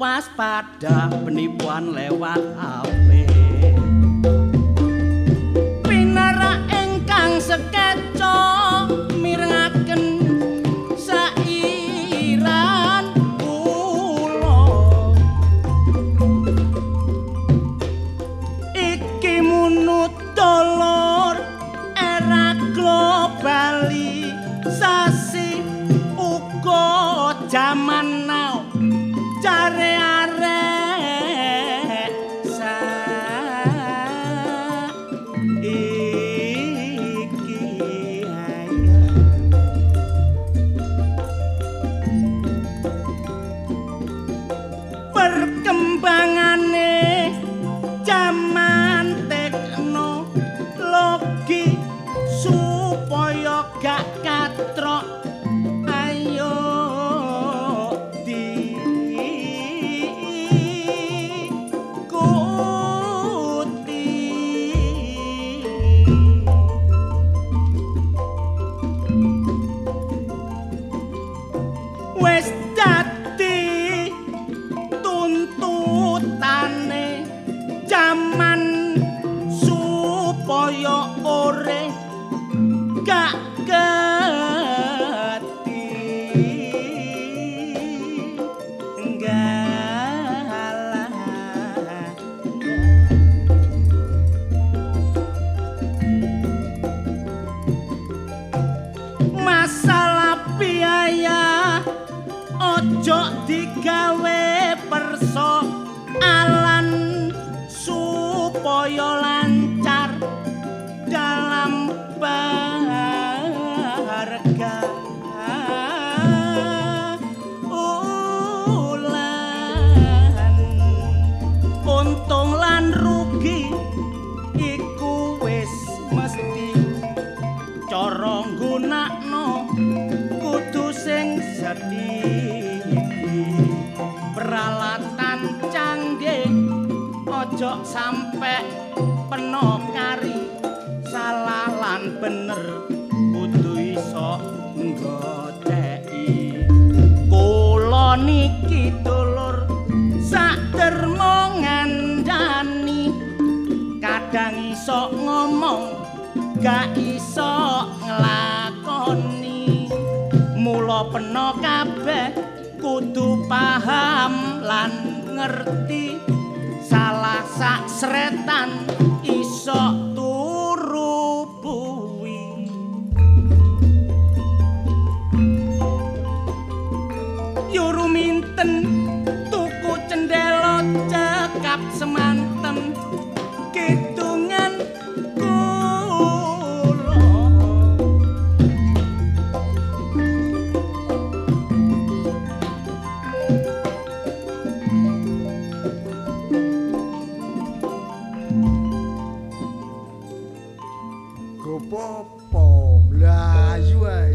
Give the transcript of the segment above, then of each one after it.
waspada penipuan lewat HP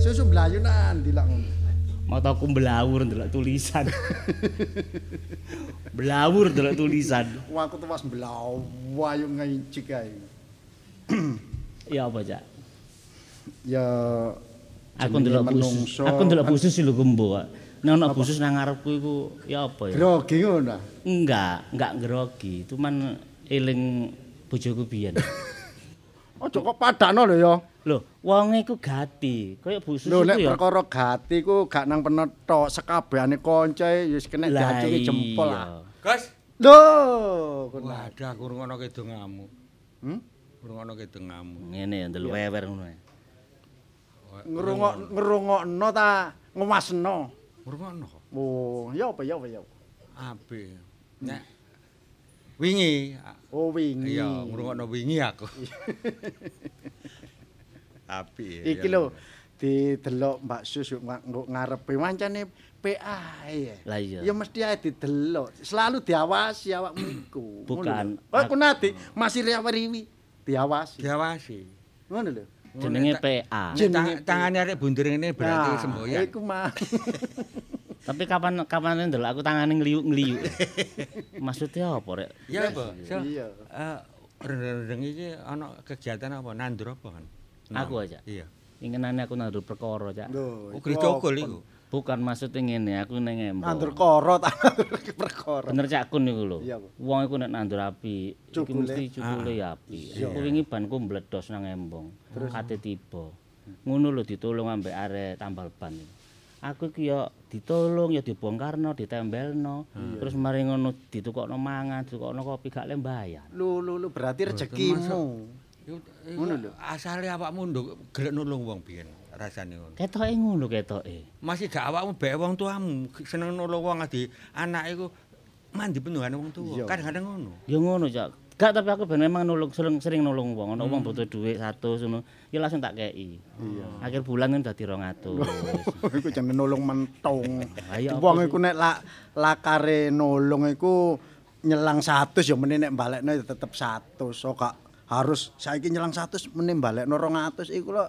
Susu mlayu nandi lak ngono. mataku mblawur ndelok tulisan. Mblawur ndelok tulisan. Wah aku tewas mlayu ngicik ae. ya apa cak? Ya aku ndelok menungso. aku ndelok busus lho gembo kok nek ana busus nang ngarepku iku ya apa ya? Grogi ngono. enggak enggak ngerogi cuman eling bojoku biyen Ojo kok padakno lho ya. lho wong iku gati kaya busus Lho iku nek ya perkara gati ku gak nang penet tok sekabehane koncoe wis kena Lah diacuki jempol ah. Gus. Lho, kono. Wadah aku rungono kidungamu. Hmm? Rungono kidungamu. ngene ya ndelok wewer ngono ya. Ngrungok ngrungokno ta ngumasno. Rungono. Oh, ya apa ya apa ya. Apik. Nek wingi Oh wingi. iya ngrungokno wingi aku. Apik. Iki lho didelok Mbak Sus nggo ngarepe wancane PA ya. Lah iya. Ya mesti ae didelok. Selalu diawasi awakmu iku. Bukan. Ngono lho. Oh, ku nadi masih riwi diawasi. Diawasi. Ngono lho. jenenge PA Jenenge Tangane arek bundur ini berarti semboyan. Iku mah. tapi kapan kapan ndelok aku tangane ngliuk-ngliuk maksudnya apa rek Iya apa? So, Iya. eh, rendeng-rendeng iki ana kegiatan apa? Nandur apa kan? Aku aja? Iya. inginane aku nandur perkara cak Lho, Oh, iku gereja iku. Bukan maksudnya ngene, aku ning embong. Nandur koro ta perkara. Bener cak kun niku lho. Iya, Bu. Wong iku nek nandur api, iki mesti cukule ya api. Aku wingi banku mbledos nang embong. Kate tiba. Ngono lho ditolong ambek arek tambal ban. iku. Aku iki ya ditolong ya dibongkarno, ditembelno. Terus mari ngono ditukokno mangan, ditukokno kopi gak le mbayar. Lu lu lu berarti rezekimu. Iku Ngono lho. asale awakmu nduk gelek nulung wong biyen rasane ngono. Ketoke ngono ketoke. Masih gak awakmu bae wong tuamu seneng nulung wong adi anak iku mandi penuhan wong tuwa. Kadang-kadang ngono. Ya ngono, Cak. Gak tapi aku ben memang nulung sering, sering nulung wong. Ono wong butuh dhuwit 100 ngono, ya langsung tak kei. Iya. Akhir bulan kan dadi 200. iku jenenge nulung mentung. Apa Wong iku nek la, lakare nulung iku nyelang 100 ya meneh nek balekno tetep 100. So gak harus saiki nyelang 100 meneh balekno 200 iku lho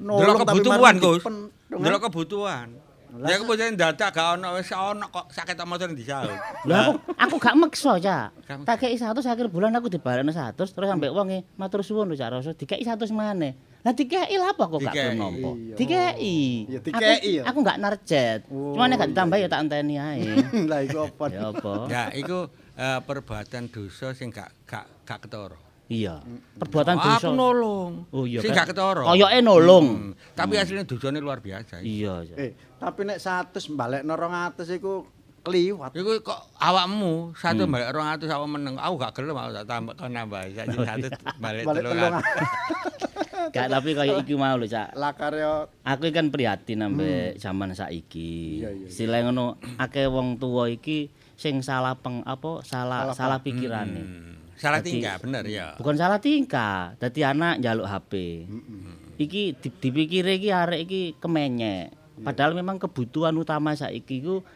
nulung tapi kebutuhan, Gus. Delok kebutuhan. Ya kemudian dadak gak ono wis ono kok sakit motor disaut. Lah aku, aku gak meksa, Cak. Tak kei 100 akhir bulan aku dibalekno 100 terus sampe wonge matur suwun lho Cak Roso, dikei 100 maneh. Lah dikei lah apa kok gak Dikei. gelem nampa? Iya. Dikei. Aku- dikei ya. Aku gak narjet. Oh, Cuma nek gak ditambah ya tak enteni ae. lah iku apa? Ya apa? Ya iku eh, perbuatan dosa sing gak gak gak ketara. Iya. Perbuatan Oh, dosa. Aku nolong. Oh iya. Sing gak ketara. Koyoke nolong. Hmm, Tapi aslinya dosane luar biasa. Iya, Cak. Eh, tapi nek 100 balekno 200 iku kliwat. Iku kok awakmu satu balik 200 awak meneng. Aku gak gelem aku tak tambah kau nambah saiki satu balik Balik 300. Gak tapi kaya iki mau lho, Cak. Lakare yo Aku kan prihatin ambek zaman saiki. Iya, iya, iya. Istilah ngono akeh wong tuwa iki sing salah peng apa salah Salah salah pikirane. Hmm, Salah tingkah bener ya. Bukan salah tingkah, dadi anak njaluk HP. Iki di- dipikire iki arek iki kemenyek. Padahal memang kebutuhan utama saiki iku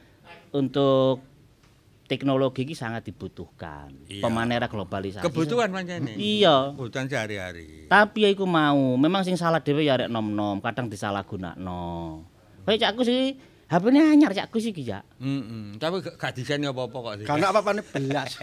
untuk teknologi iki sangat dibutuhkan. Iya. Pemanera globalisasi. Kebutuhan pancene. Iya. Kebutuhan sehari-hari. Tapi ya iku mau, memang sing salah dhewe ya arek nom-nom, kadang disalahgunakno. Kayak cakku sih HP-ne anyar cakku sih iki, Cak. Heeh. Tapi gak gak diseni apa-apa kok. Gak ono apa-apane belas.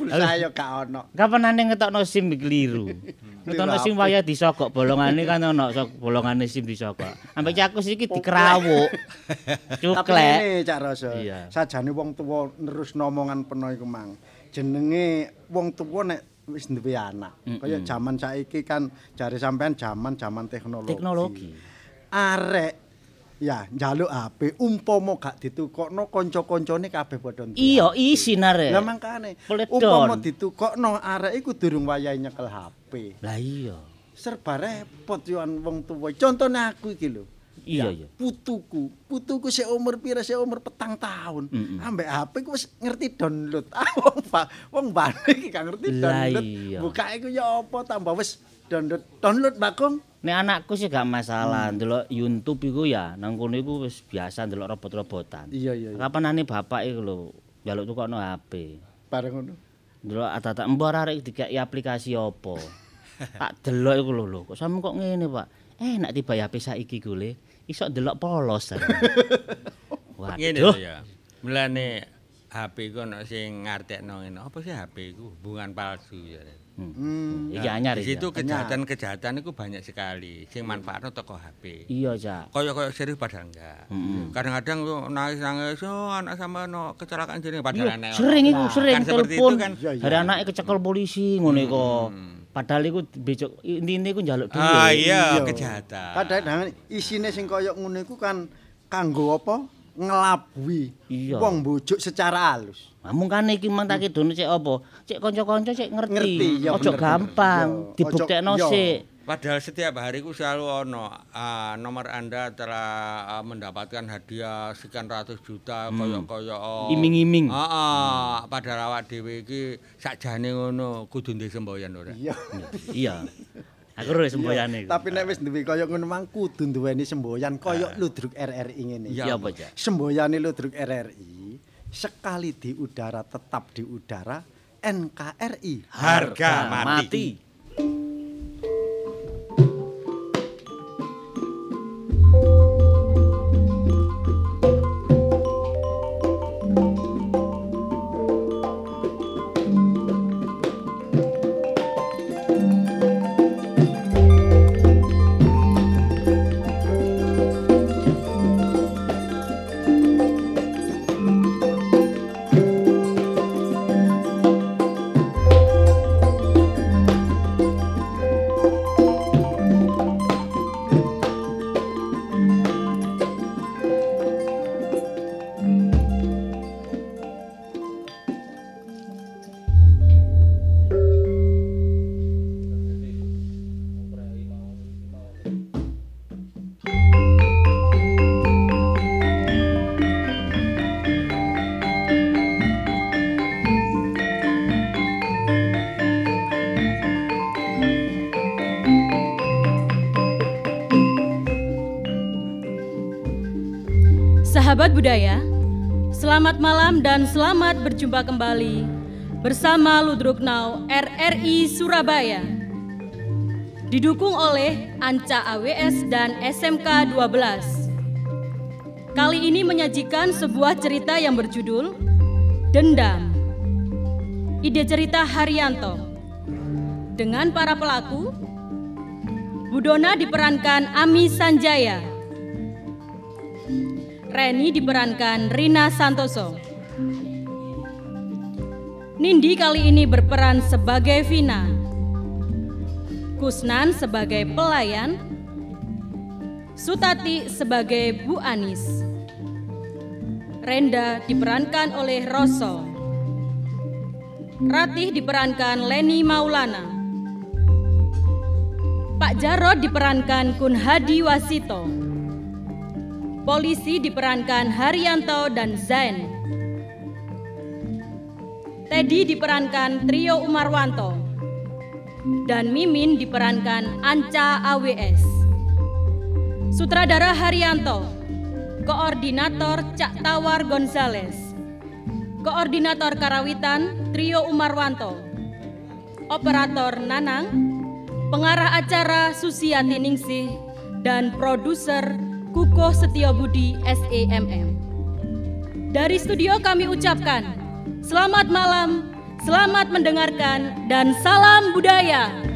Pulsa yo gak ono. Kapan ane ngetokno SIM keliru. Ngetokno SIM waya disogok bolongane kan ono sok bolongane SIM disogok. Ambek cakku sih iki dikerawuk. Tapi Cuklek. ngene Cak Roso. Iya. Sajane wong tuwa nerus nomongan peno iku mang. Jenenge wong tuwa nek wis duwe anak. Kaya jaman saiki kan jare sampean jaman-jaman teknologi. Teknologi. Arek ya njaluk HP umpama gak ditukokno kanca-kancane kabeh padha ndelok. Iya, isin arek. Lah mangkane umpama ditukokno arek iku durung wayahe nyekel HP. Lah iya. Serba repot yo wong tuwa. Contone aku iki lho. Iya, iya. Putuku, putuku sik umur pira sik umur petang tahun. Mm-mm. Ambek HP ku wis ngerti download. Ah wong wong bane iki gak ngerti download. Buka iku ya apa tambah wis download. Download Bagong. Nek anakku sih gak masalah ndelok YouTube iku ya, nang kono iku wis biasa ndelok robot-robotan. Iya iya. iya. Kapan ane bapak iku lho, njaluk tukokno HP. Bareng ngono. Delok ata-ata mbok arek dikeki aplikasi apa. tak delok iku lho lho, kok sampe kok ngene, Pak. Enak tiba HP saiki ku le, iso delok polos. Ngene lho Waduh. ya. Mulane HP ku ono sing ngartekno ngene. Apa sih HP ku? Hubungan palsu ya. Hmm. Iki anyar Di iki. situ kejahatan-kejahatan itu banyak sekali sing manfaatno toko HP. Iya, Cak. Kaya-kaya serius padahal enggak. Mm-mm. Kadang-kadang tuh nangis-nangis, oh anak sama no kecelakaan Iya, padahal anak. sering iku, sering telepon. Hari anake kecekel polisi ngono iku. Padahal iku becok intine iku njaluk duit. Ah iya, Iya. kejahatan. Kadang-kadang isine sing kaya ngono iku kan kanggo apa? Ngelabui Iya. wong bujuk secara halus. Nah, mungkane iki mang tak kidone cek apa? Cek kanca-kanca cek ngerti. Ojo gampang, dibuktekno sik. Padahal setiap hari ku selalu ono ah, nomor Anda telah ah, mendapatkan hadiah sekian ratus juta kaya-kaya oh. Iming-iming. Heeh, padahal awak dhewe iki sakjane ngono kudu ndek semboyan ora. Iya. Iya. Aku ora semboyane. Tapi nek wis duwe kaya ngono mang kudu duweni semboyan kaya ludruk RRI ngene. Iya apa, Cak? Semboyane ludruk RRI sekali di udara tetap di udara NKRI. Harga mati. Sahabat budaya, selamat malam dan selamat berjumpa kembali bersama Ludruk Now RRI Surabaya. Didukung oleh Anca AWS dan SMK 12. Kali ini menyajikan sebuah cerita yang berjudul Dendam. Ide cerita Haryanto. Dengan para pelaku, Budona diperankan Ami Sanjaya. Reni diperankan Rina Santoso. Nindi kali ini berperan sebagai Vina. Kusnan sebagai pelayan. Sutati sebagai Bu Anis. Renda diperankan oleh Rosso. Ratih diperankan Leni Maulana. Pak Jarod diperankan Kun Hadi Wasito. Polisi diperankan Haryanto dan Zain. Teddy diperankan Trio Umarwanto. Dan Mimin diperankan Anca AWS. Sutradara Haryanto. Koordinator Cak Tawar Gonzales. Koordinator Karawitan Trio Umarwanto. Operator Nanang. Pengarah acara Susiati Ningsih dan produser Kuko Setiobudi SEMM. Dari studio kami ucapkan selamat malam, selamat mendengarkan, dan salam budaya.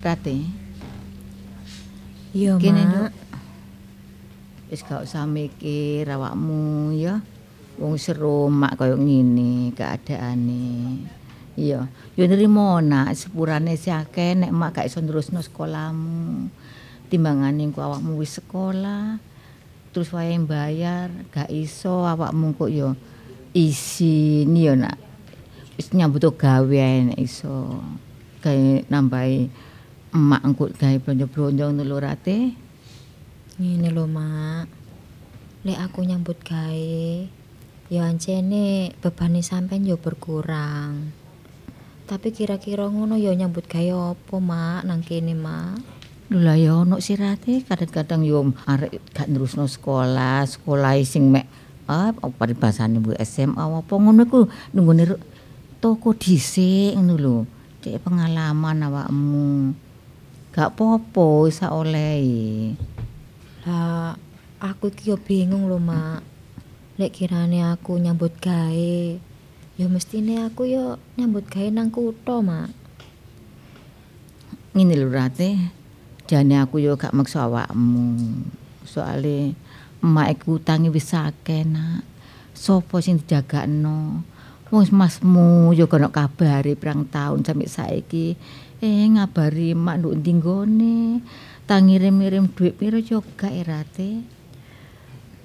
Rati. Iya, Kene, Mak. Nduk. Wis gak usah mikir awakmu ya. Wong seru mak kaya ngene keadaane. Iya, yo nrimo nak sepurane si akeh nek mak gak iso nerusno sekolahmu. Timbangane engko awakmu wis sekolah, terus wae bayar, gak iso awakmu kok yo isin yo nak. Wis nyambut gawe nek iso. Gawe nambahi emak engko gawe blonjo-blonjo ngono lho Rate. Ngene lho, Mak. Lek aku nyambut gawe, ya ancene bebane sampean yo berkurang. Tapi kira-kira ngono yo nyambut gawe apa, Mak, nang kene, Mak? Lho lah ya ono sih Rate, kadang-kadang yo arek gak nerusno sekolah, sekolah sing mek ah apa paribasane Bu SMA apa ngono iku nunggone toko dhisik ngono lho. Cek pengalaman awakmu. Gak popo isa olehi. Lah, aku iki yo bingung lho, Mak. Lek kirane aku nyambut gawe, yo mestine aku yo nyambut gawe nang kutho, Mak. Ngene lho Rate. Jane aku yo gak maksa awakmu. Soale emak iku utange wis akeh nak. Sopo sing dijagakno? Wong masmu yo kono kabare pirang taun sampe saiki. Eh ngabari emak nduk ndi nggone. Tak ngirim-ngirim dhuwit piro yo gak e, Rate.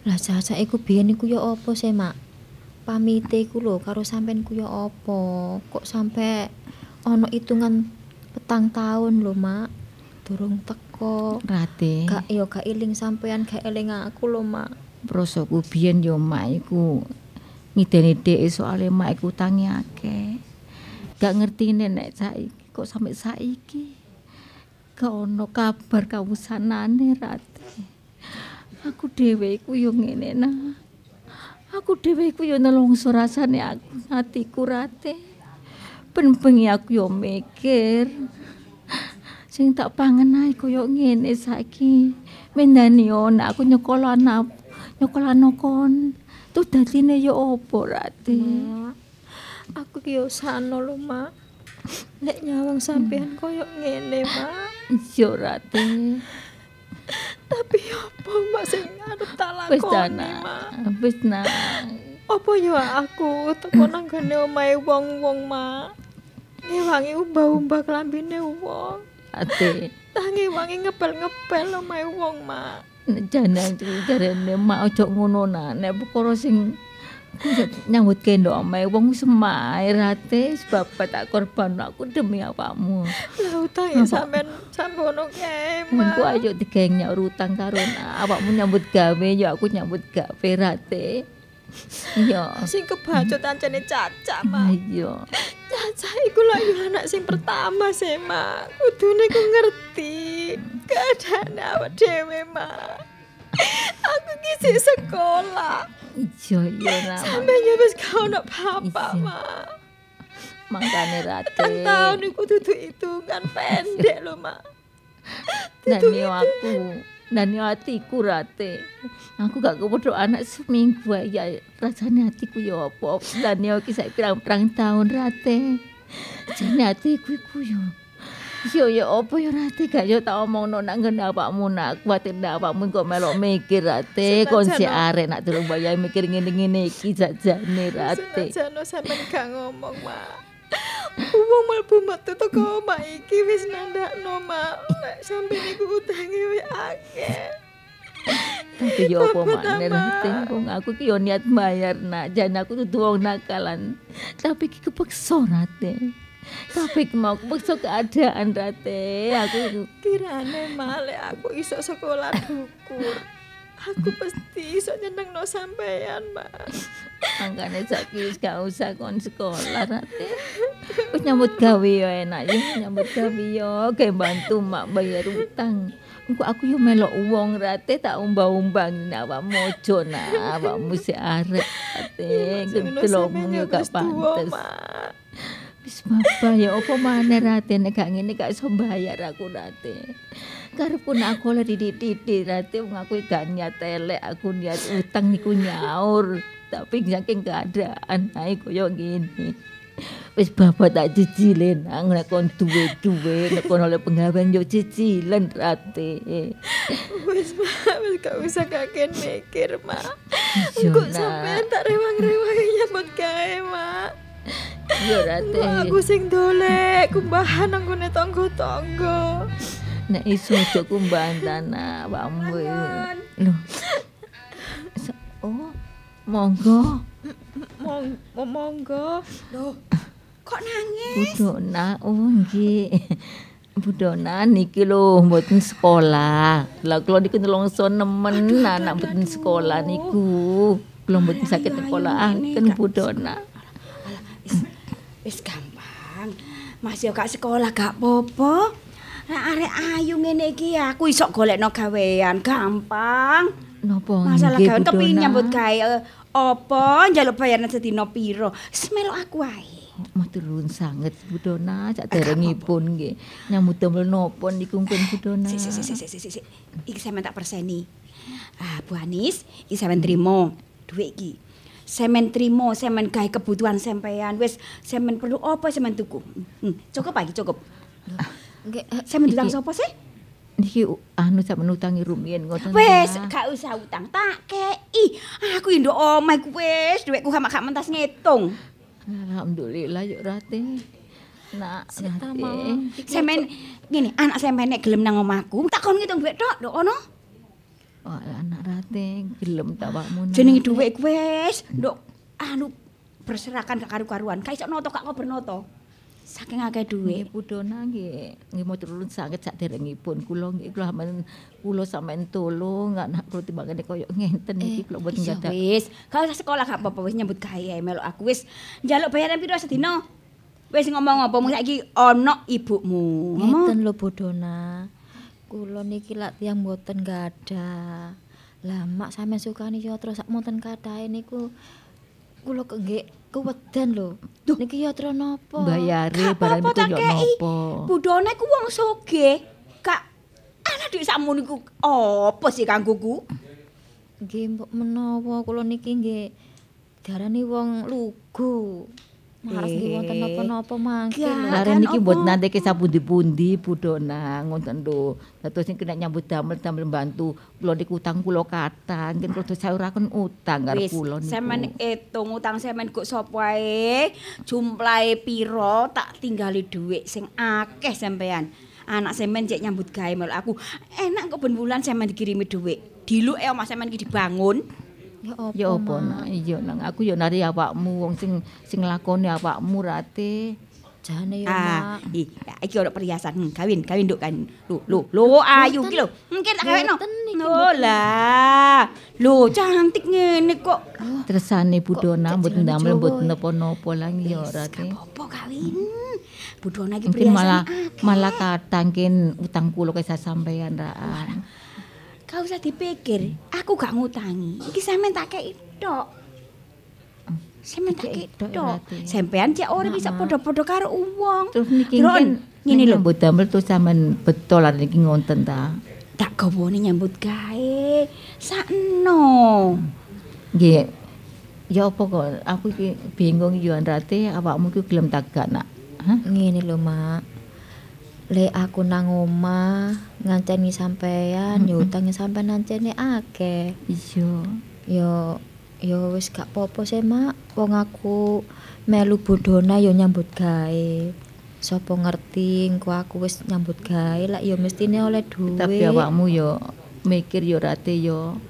Lah caca iku biyen iku ya apa sih, Mak? Pamite iku lho karo sampean ku ya apa? Kok sampe ana hitungan petang tahun lho, Mak. Durung teko. Rate. Gak yo gak iling sampean, gak eling aku lho, Mak. prosoku biyen yo mak iku ngideni dhek soalé mak iku utange akeh. Gak ngertine nek saiki kok sampe saiki gak ono kabar kawusanane Rati. Aku dhewe iku yo ngene nah. Aku dhewe iku yo nelongso rasane aku atiku Rati. Ben bengi aku yo mikir. Sing tak pangen ae koyo ngene saiki. Mendani yo nek aku nyekolah anak nyokolano kon. Tuh dadine ya apa Rate? Mak, aku ki yo sano lho, Mak. Nek nyawang sampean koyo ngene, Mak. Iya Rate. Tapi apa Mak sing arep tak Wis lakoni, Dana. Mak? Wis nang. Apa ya aku teko nang gone omahe wong-wong, Mak? Ngewangi umbah-umbah klambine wong. Rate. Tangi wangi ngepel-ngepel omahe wong, Mak. Nek jane jarene mak ojo ngono nah. Nek perkara sing nyambut kendok omahe wong semae Rate sebab tak korban aku demi awakmu. Lah utange sampean sampe ono kae, Engko Mak. ayo digeng nyak utang karo awakmu nyambut gawe ya aku nyambut gawe Rate. Iya. Sing kebacut ancene caca, Mak. Iya. Caca iku lho yo anak sing pertama sih, Mak. Kudune ku ngerti keadaan awak dhewe, Mak. Aku ki sik sekolah. Iya iya nak. Yo wis gak ono papa. Mak. Mangkane Rate. Tang tahun iku dudu hitungan pendek lho, Mak. Dan yo aku dan yo hatiku Rate. Aku gak kepedok anak seminggu ya rasanya hatiku yo apa. Dan yo kisah pirang-pirang tahun Rate. Jane hatiku iku yo Yo yo apa yo Rate gak yo tak omongno nak ngene awakmu nak kuwatir nak awakmu kok melok mikir Rate kon si arek nak durung bayar mikir ngene-ngene iki jajane Rate. Senajan sampean gak ngomong, Mak. Wong mlebu metu teko omah iki wis nandakno, Mak. Nek sampe niku utange wis akeh. Tapi yo apa maneh wong aku ki yo niat bayar nak jan aku tuh wong nakalan. Tapi ki kepeksa Rate. Tapi mau kepeksa keadaan Rate. Aku Kirane male aku iso sekolah dukur. Aku pasti iso nyenengno sampean, Mak. angkane saiki wis gak usah kon sekolah Rate. Wis nyambut gawe yo enak yo nyambut gawe yo bantu mak bayar utang. Engko aku yo melok uang Rate tak umbang-umbang awakmu ojo nak awakmu si arek Rate. Gentelokmu yo gak pantes. Wis bapak ya apa maneh Rate nek gak ngene gak iso bayar aku Rate. Karepku nek aku oleh didik-didik Rate wong aku gak niat elek, aku niat utang niku nyaur. Tapi saking keadaan ae koyo ngene. Wis bapak tak cicilen nang nek kon duwe-duwe nek kon oleh penggawean yo cicilen Rate. Wis, Mak, wis gak usah kakek mikir, Mak. Yo Engko sampean tak rewang-rewangi nyambut gawe, Mak. Yo Rate. Aku sing dolek kumbahan nang gone tangga-tangga. Nek iso aja kumbahan tanah awakmu. Lho. Oh, monggo. Mong monggo. Kok nangis? Budona, oh nggih. Budona niki lho mboten sekolah. Lah kula niku nelongso nemen anak mboten sekolah niku. Kula mboten saged sekolahaken Budona. Wis, gampang. Mas yo gak sekolah gak popo. Nek arek ayu ngene iki aku iso golekno gawean gampang. Napa Masalah gawean kepengin Budona? nyambut gawe eh, apa njaluk bayaran sedina piro. Semelo aku ae. Matur nuwun sanget Budona saderengipun nggih. Nyambut damel napa niku pun Budona. Si si si si si si. si. Iki sampean tak perseni. Ah, Bu Anis, iki sampean trimo dhuwit iki. Semen trimo, semen gawe kebutuhan sampean. Wis semen perlu apa semen tuku. Hmm, cukup iki cukup. Nggih, Semen Iki- ditang sapa sih? Niki anu sampeyan utangi rumiyin ngoten. Wis, ta? gak usah utang tak kei. Aku induk omah ku wis, dhuwitku gak gak mentas ngitung. Alhamdulillah yuk Rate. Nak. Semen ngene, anak sampean nek gelem nang omahku, tak kon ngitung dhuwit tok, nduk ono. Oh, anak Rate gelem tak wakmu. Nak. Jenenge dhuwit ku wis, nduk anu berserakan gak karu-karuan. Gak iso noto gak kober noto. Saking akeh Nggih dhuwit. Budona nggih nggih matur nuwun sanget saderengipun kula nggih kula men kula sampean tolong anak kula timbangane koyo ngenten iki kula mboten Iya gadah. wis, gak usah sekolah gak apa-apa wis nyambut gawe melok aku wis njaluk bayaran piro sedina. Wis ngomong apa mung saiki ana ibumu. Ngeten lho Bodona. Kula niki lak tiyang mboten gadah. Lah mak sampean sukani yatra sak monten kadahe niku kula kengge kewedan lho. Niki yatra napa? Bayare Gak barang itu yo napa. Budone ku wong sugih. Kak ana dhuwit sakmono iku apa sih kanggoku? Nggih mbok menawa kula niki nggih diarani wong lugu. Maras nggih wonten napa-napa mangke lho. Gak. Lare kan niki apa? mbot nanti ke sapundi-pundi Bu Dona ngoten lho. Dados sing kena nyambut damel-damel bantu kula niku utang kula kathah. Nggih kula sauraken utang karo Wis, kula niku. sampean hitung utang sampean kok sapa ae, jumlahe pira tak tinggali dhuwit sing akeh sampean. Anak sampean cek nyambut gawe aku. Enak kok ben bulan sampean dikirimi dhuwit. Diluke omah sampean iki dibangun. Ya apa? Nak iya nang aku ya nari awakmu wong sing sing lakoni awakmu rate. Jane ya Ah, i, ya, iki ono perhiasan. Hmm, kawin, kawin nduk kan. Lho, lho, lho ayu iki lho. Mungkin tak kawin no. Boten iki, Oh lah. Lho, cantik ngene kok. Tresane Bu Dona kok mboten jenenge damel Jawa mboten ya? napa-napa lah ya rate. Apa kawin? Budona iki Mungkin perhiasan. malah akeh. malah katangkin utang kula ke sampeyan raan. Kau usah dipikir, aku gak ngutangi. Iki sampean tak kei tok. Sampean tak kei tok. Sampean cek ora bisa padha-padha karo uwong. Terus niki kan ngene lho. mbok damel terus sampean betul lah niki ngonten ta. Tak gawane nyambut gawe. Sakno. Nggih. Ya apa kok aku iki bingung yo rate awakmu ki gelem tagak nak. Hah? Ngene lho, Mak. Lek aku nang omah ngancani sampean, ya utange sampean ngancani akeh. Iya. Ya ya wis gak apa-apa sih, Mak. Wong aku melu bodona ya nyambut gawe. Sopo ngerti engko aku wis nyambut gawe lak ya mestine oleh duit. Tapi awakmu yo mikir yo rate yo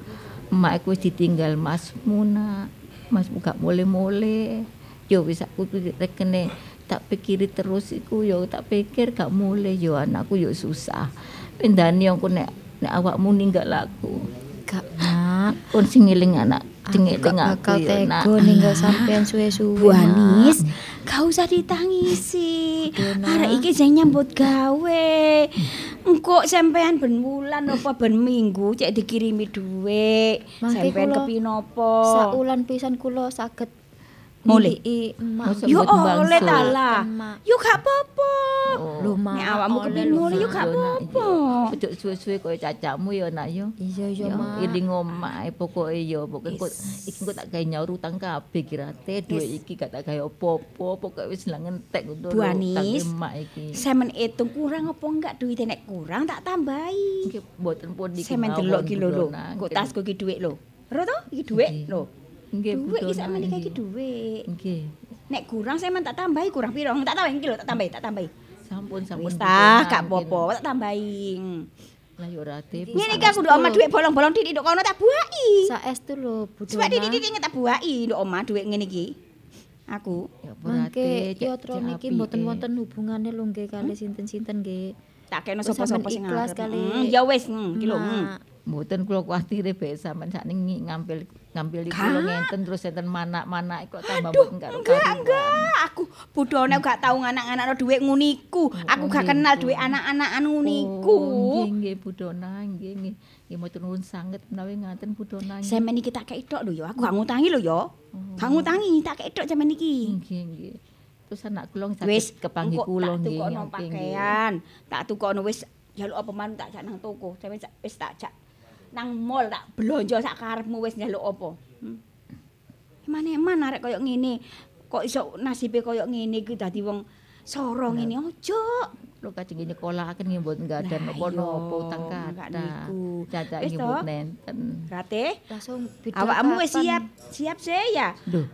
emak aku wis ditinggal masmu nak. Masmu gak mule-mule. Yo wis aku rekene tak pikiri terus iku yo tak pikir gak mulai yo anakku yo susah. Pendani aku nek nek awakmu ninggal aku. gak, Mak. Pun sing ngeling anak, gak ngeling aku bakal yo nak. tega ninggal sampean suwe-suwe. Bu. Anis, gak usah ditangisi. Arek iki sing nyambut gawe. Engko sampean ben wulan apa ben minggu cek dikirimi dhuwit. Sampean kepinopo? Saulan pisan kula saged Mulih? Yo oleh ta lah. Mak. Yo gak apa-apa. Oh. Lho, Mak. Nek awakmu kepin mulih yo Mak. gak Yo, apa-apa. Ojo suwe-suwe koyo cacakmu yo nak yo. Iya, iya, Ya, Mak. iling omahe pokoke yo pokoke kok iki kok tak gawe nyaur utang kabeh kirate duit iki gak tak gawe apa-apa pokoke wis lah ngentek ngono utang emak iki. Semen hitung kurang apa enggak duitnya nek kurang tak tambahi. Iki mboten pun iki. Semen delok ki lho lho. Kok tasku iki dhuwit lho. Ro to? Iki dhuwit Nggih. lho. Nggih, Dhuwit iki sakmene iki nggih. dhuwit. Nggih. Nek kurang semen tak tambahi kurang piro? Tak tambahi iki lho, tak tambahi, tak tambahi. Sampun sampun. Wis tah, gak apa-apa, tak tambahi. Lah yo rate. Ngene iki aku nduk omah dhuwit bolong-bolong titik nduk kono tak buaki. Saestu lho, Bu Sebab Dona. titik-titik tak buaki nduk omah dhuwit ngene iki. Aku Ya cek niki apike. mboten wonten hubungane lho nggih kali sinten-sinten nggih. tak kena Wis sapa-sapa sing ikhlas ngarep. kali. Hmm, Ya wis, hmm, iki lho. hmm. Mboten kula kuwatire bae sampean sakniki ngampil ngampil Kak. kula ngenten terus enten manak-manak kok tambah Aduh, mboten karo enggak, enggak. Aku budone gak tau nganak-anak dhuwit nguniku. Aku gak kenal dhuwit anak-anakan nguniku. Oh, nggih nggih Budona nggih nggih. Nggih matur nuwun sanget menawi ngaten Budona. nggih. Semen iki tak kei tok lho ya. Aku gak ngutangi lho ya. Gak ngutangi, tak kei tok semen iki. Nggih nggih. Terus anak kula saged kepanggih engko kula tak nggih. tukokno nggih, nggih. pakaian. Tak tukokno wis njaluk apa man tak jak nang toko. Sampe wis tak jak nang mall tak blonjo sak karepmu wis njaluk apa. Hmm. Eman-eman arek koyo ngene. Kok iso nasibe koyo ngene iki dadi wong soro ngene ojo. Lho kajeng nyekolahaken nggih mboten gadah Lah, napa-napa iya, utang. Caca Wis nggih mboten nenten. Rate, awakmu wis siap? Siap sih ya? Lho.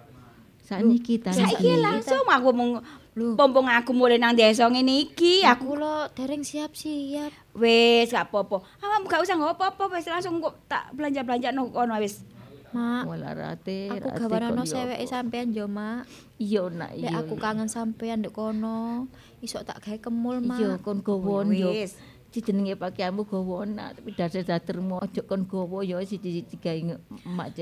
Sakniki ta. Saiki langsung aku mung pompong aku mulai nang desa ngene iki aku Kula dereng siap-siap. wis gak apa-apa. Awakmu gak usah nggo apa-apa wis langsung kok tak belanja-belanja nang kono wis. Mak, Wala rate. aku gawarano seweke sampean yo, Mak. Iya nak iya. aku kangen sampean ndek kono, iso tak gawe kemul, Mak. Iya kon gowon yo. Wis. Jenenge pakaianmu gowona tapi dasar-dasarmu ojo kon gowo yo siji-siji gawe emak.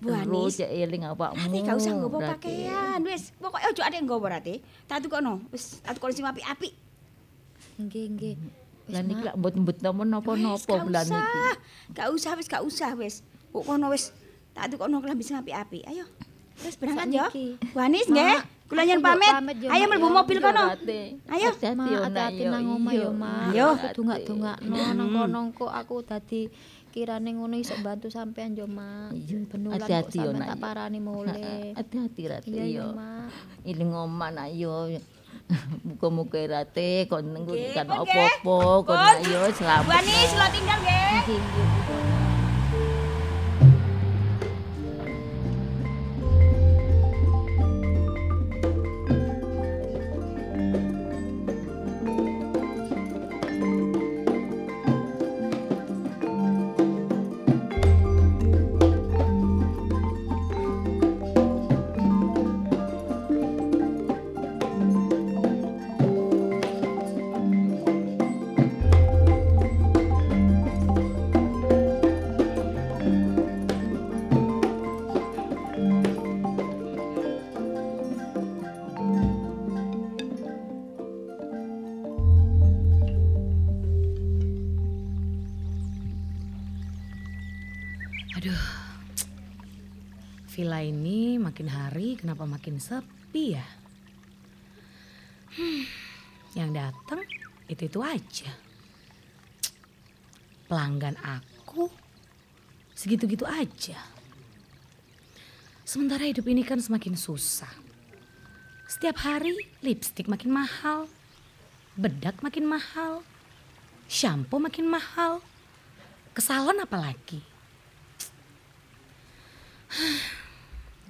Bu Terus Anis, cek eling awakmu. Ate gak usah nggowo Rate. pakaian wis. Pokoke ojo ade nggowo rate. Tak tukono wis tak tukono sing apik-apik. Nggih, nggih. Lah niki lak mboten-mboten napa-napa bulan usah. niki. Gak usah wis gak usah wis. Kok kono wis tak tukono klambi sing apik-apik. Ayo. Terus berangkat yo. Sakniki. Wanis nggih. Kula nyen pamit. Ayo mlebu mobil kono. Ayo. Hati-hati nang omah yo, Ma. Ayo dongak-dongakno nang kono aku dadi kirane ngono iso bantu sampean yo, Ma. Benulan kok sampean tak parani mule. Hati-hati rate yo. Iya, Ma. Iling omah nak yo. Muka-muka rate kon nenggo kan opo-opo kon yo selamat. Wani selamat tinggal. Nggih. Hari kenapa makin sepi ya? Hmm, yang datang itu-itu aja. Pelanggan aku segitu-gitu aja. Sementara hidup ini kan semakin susah. Setiap hari lipstik makin mahal, bedak makin mahal, shampoo makin mahal, ke salon apalagi.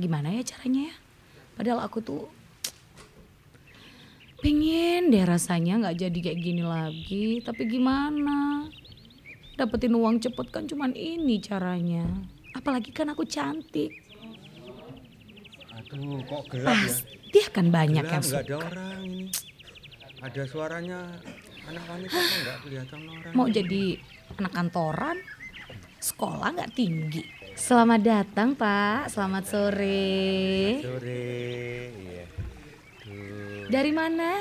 Gimana ya caranya ya? Padahal aku tuh pengen deh rasanya nggak jadi kayak gini lagi. Tapi gimana? Dapetin uang cepet kan cuman ini caranya. Apalagi kan aku cantik. Aduh, kok gelap ya? Pasti akan banyak Gelap, yang nggak ada suka. orang ini. Ada suaranya anak wanita kok nggak kelihatan orang. Mau jadi anak kantoran, sekolah nggak tinggi. Selamat datang Pak, selamat sore. Sore, iya. Duh, Dari mana?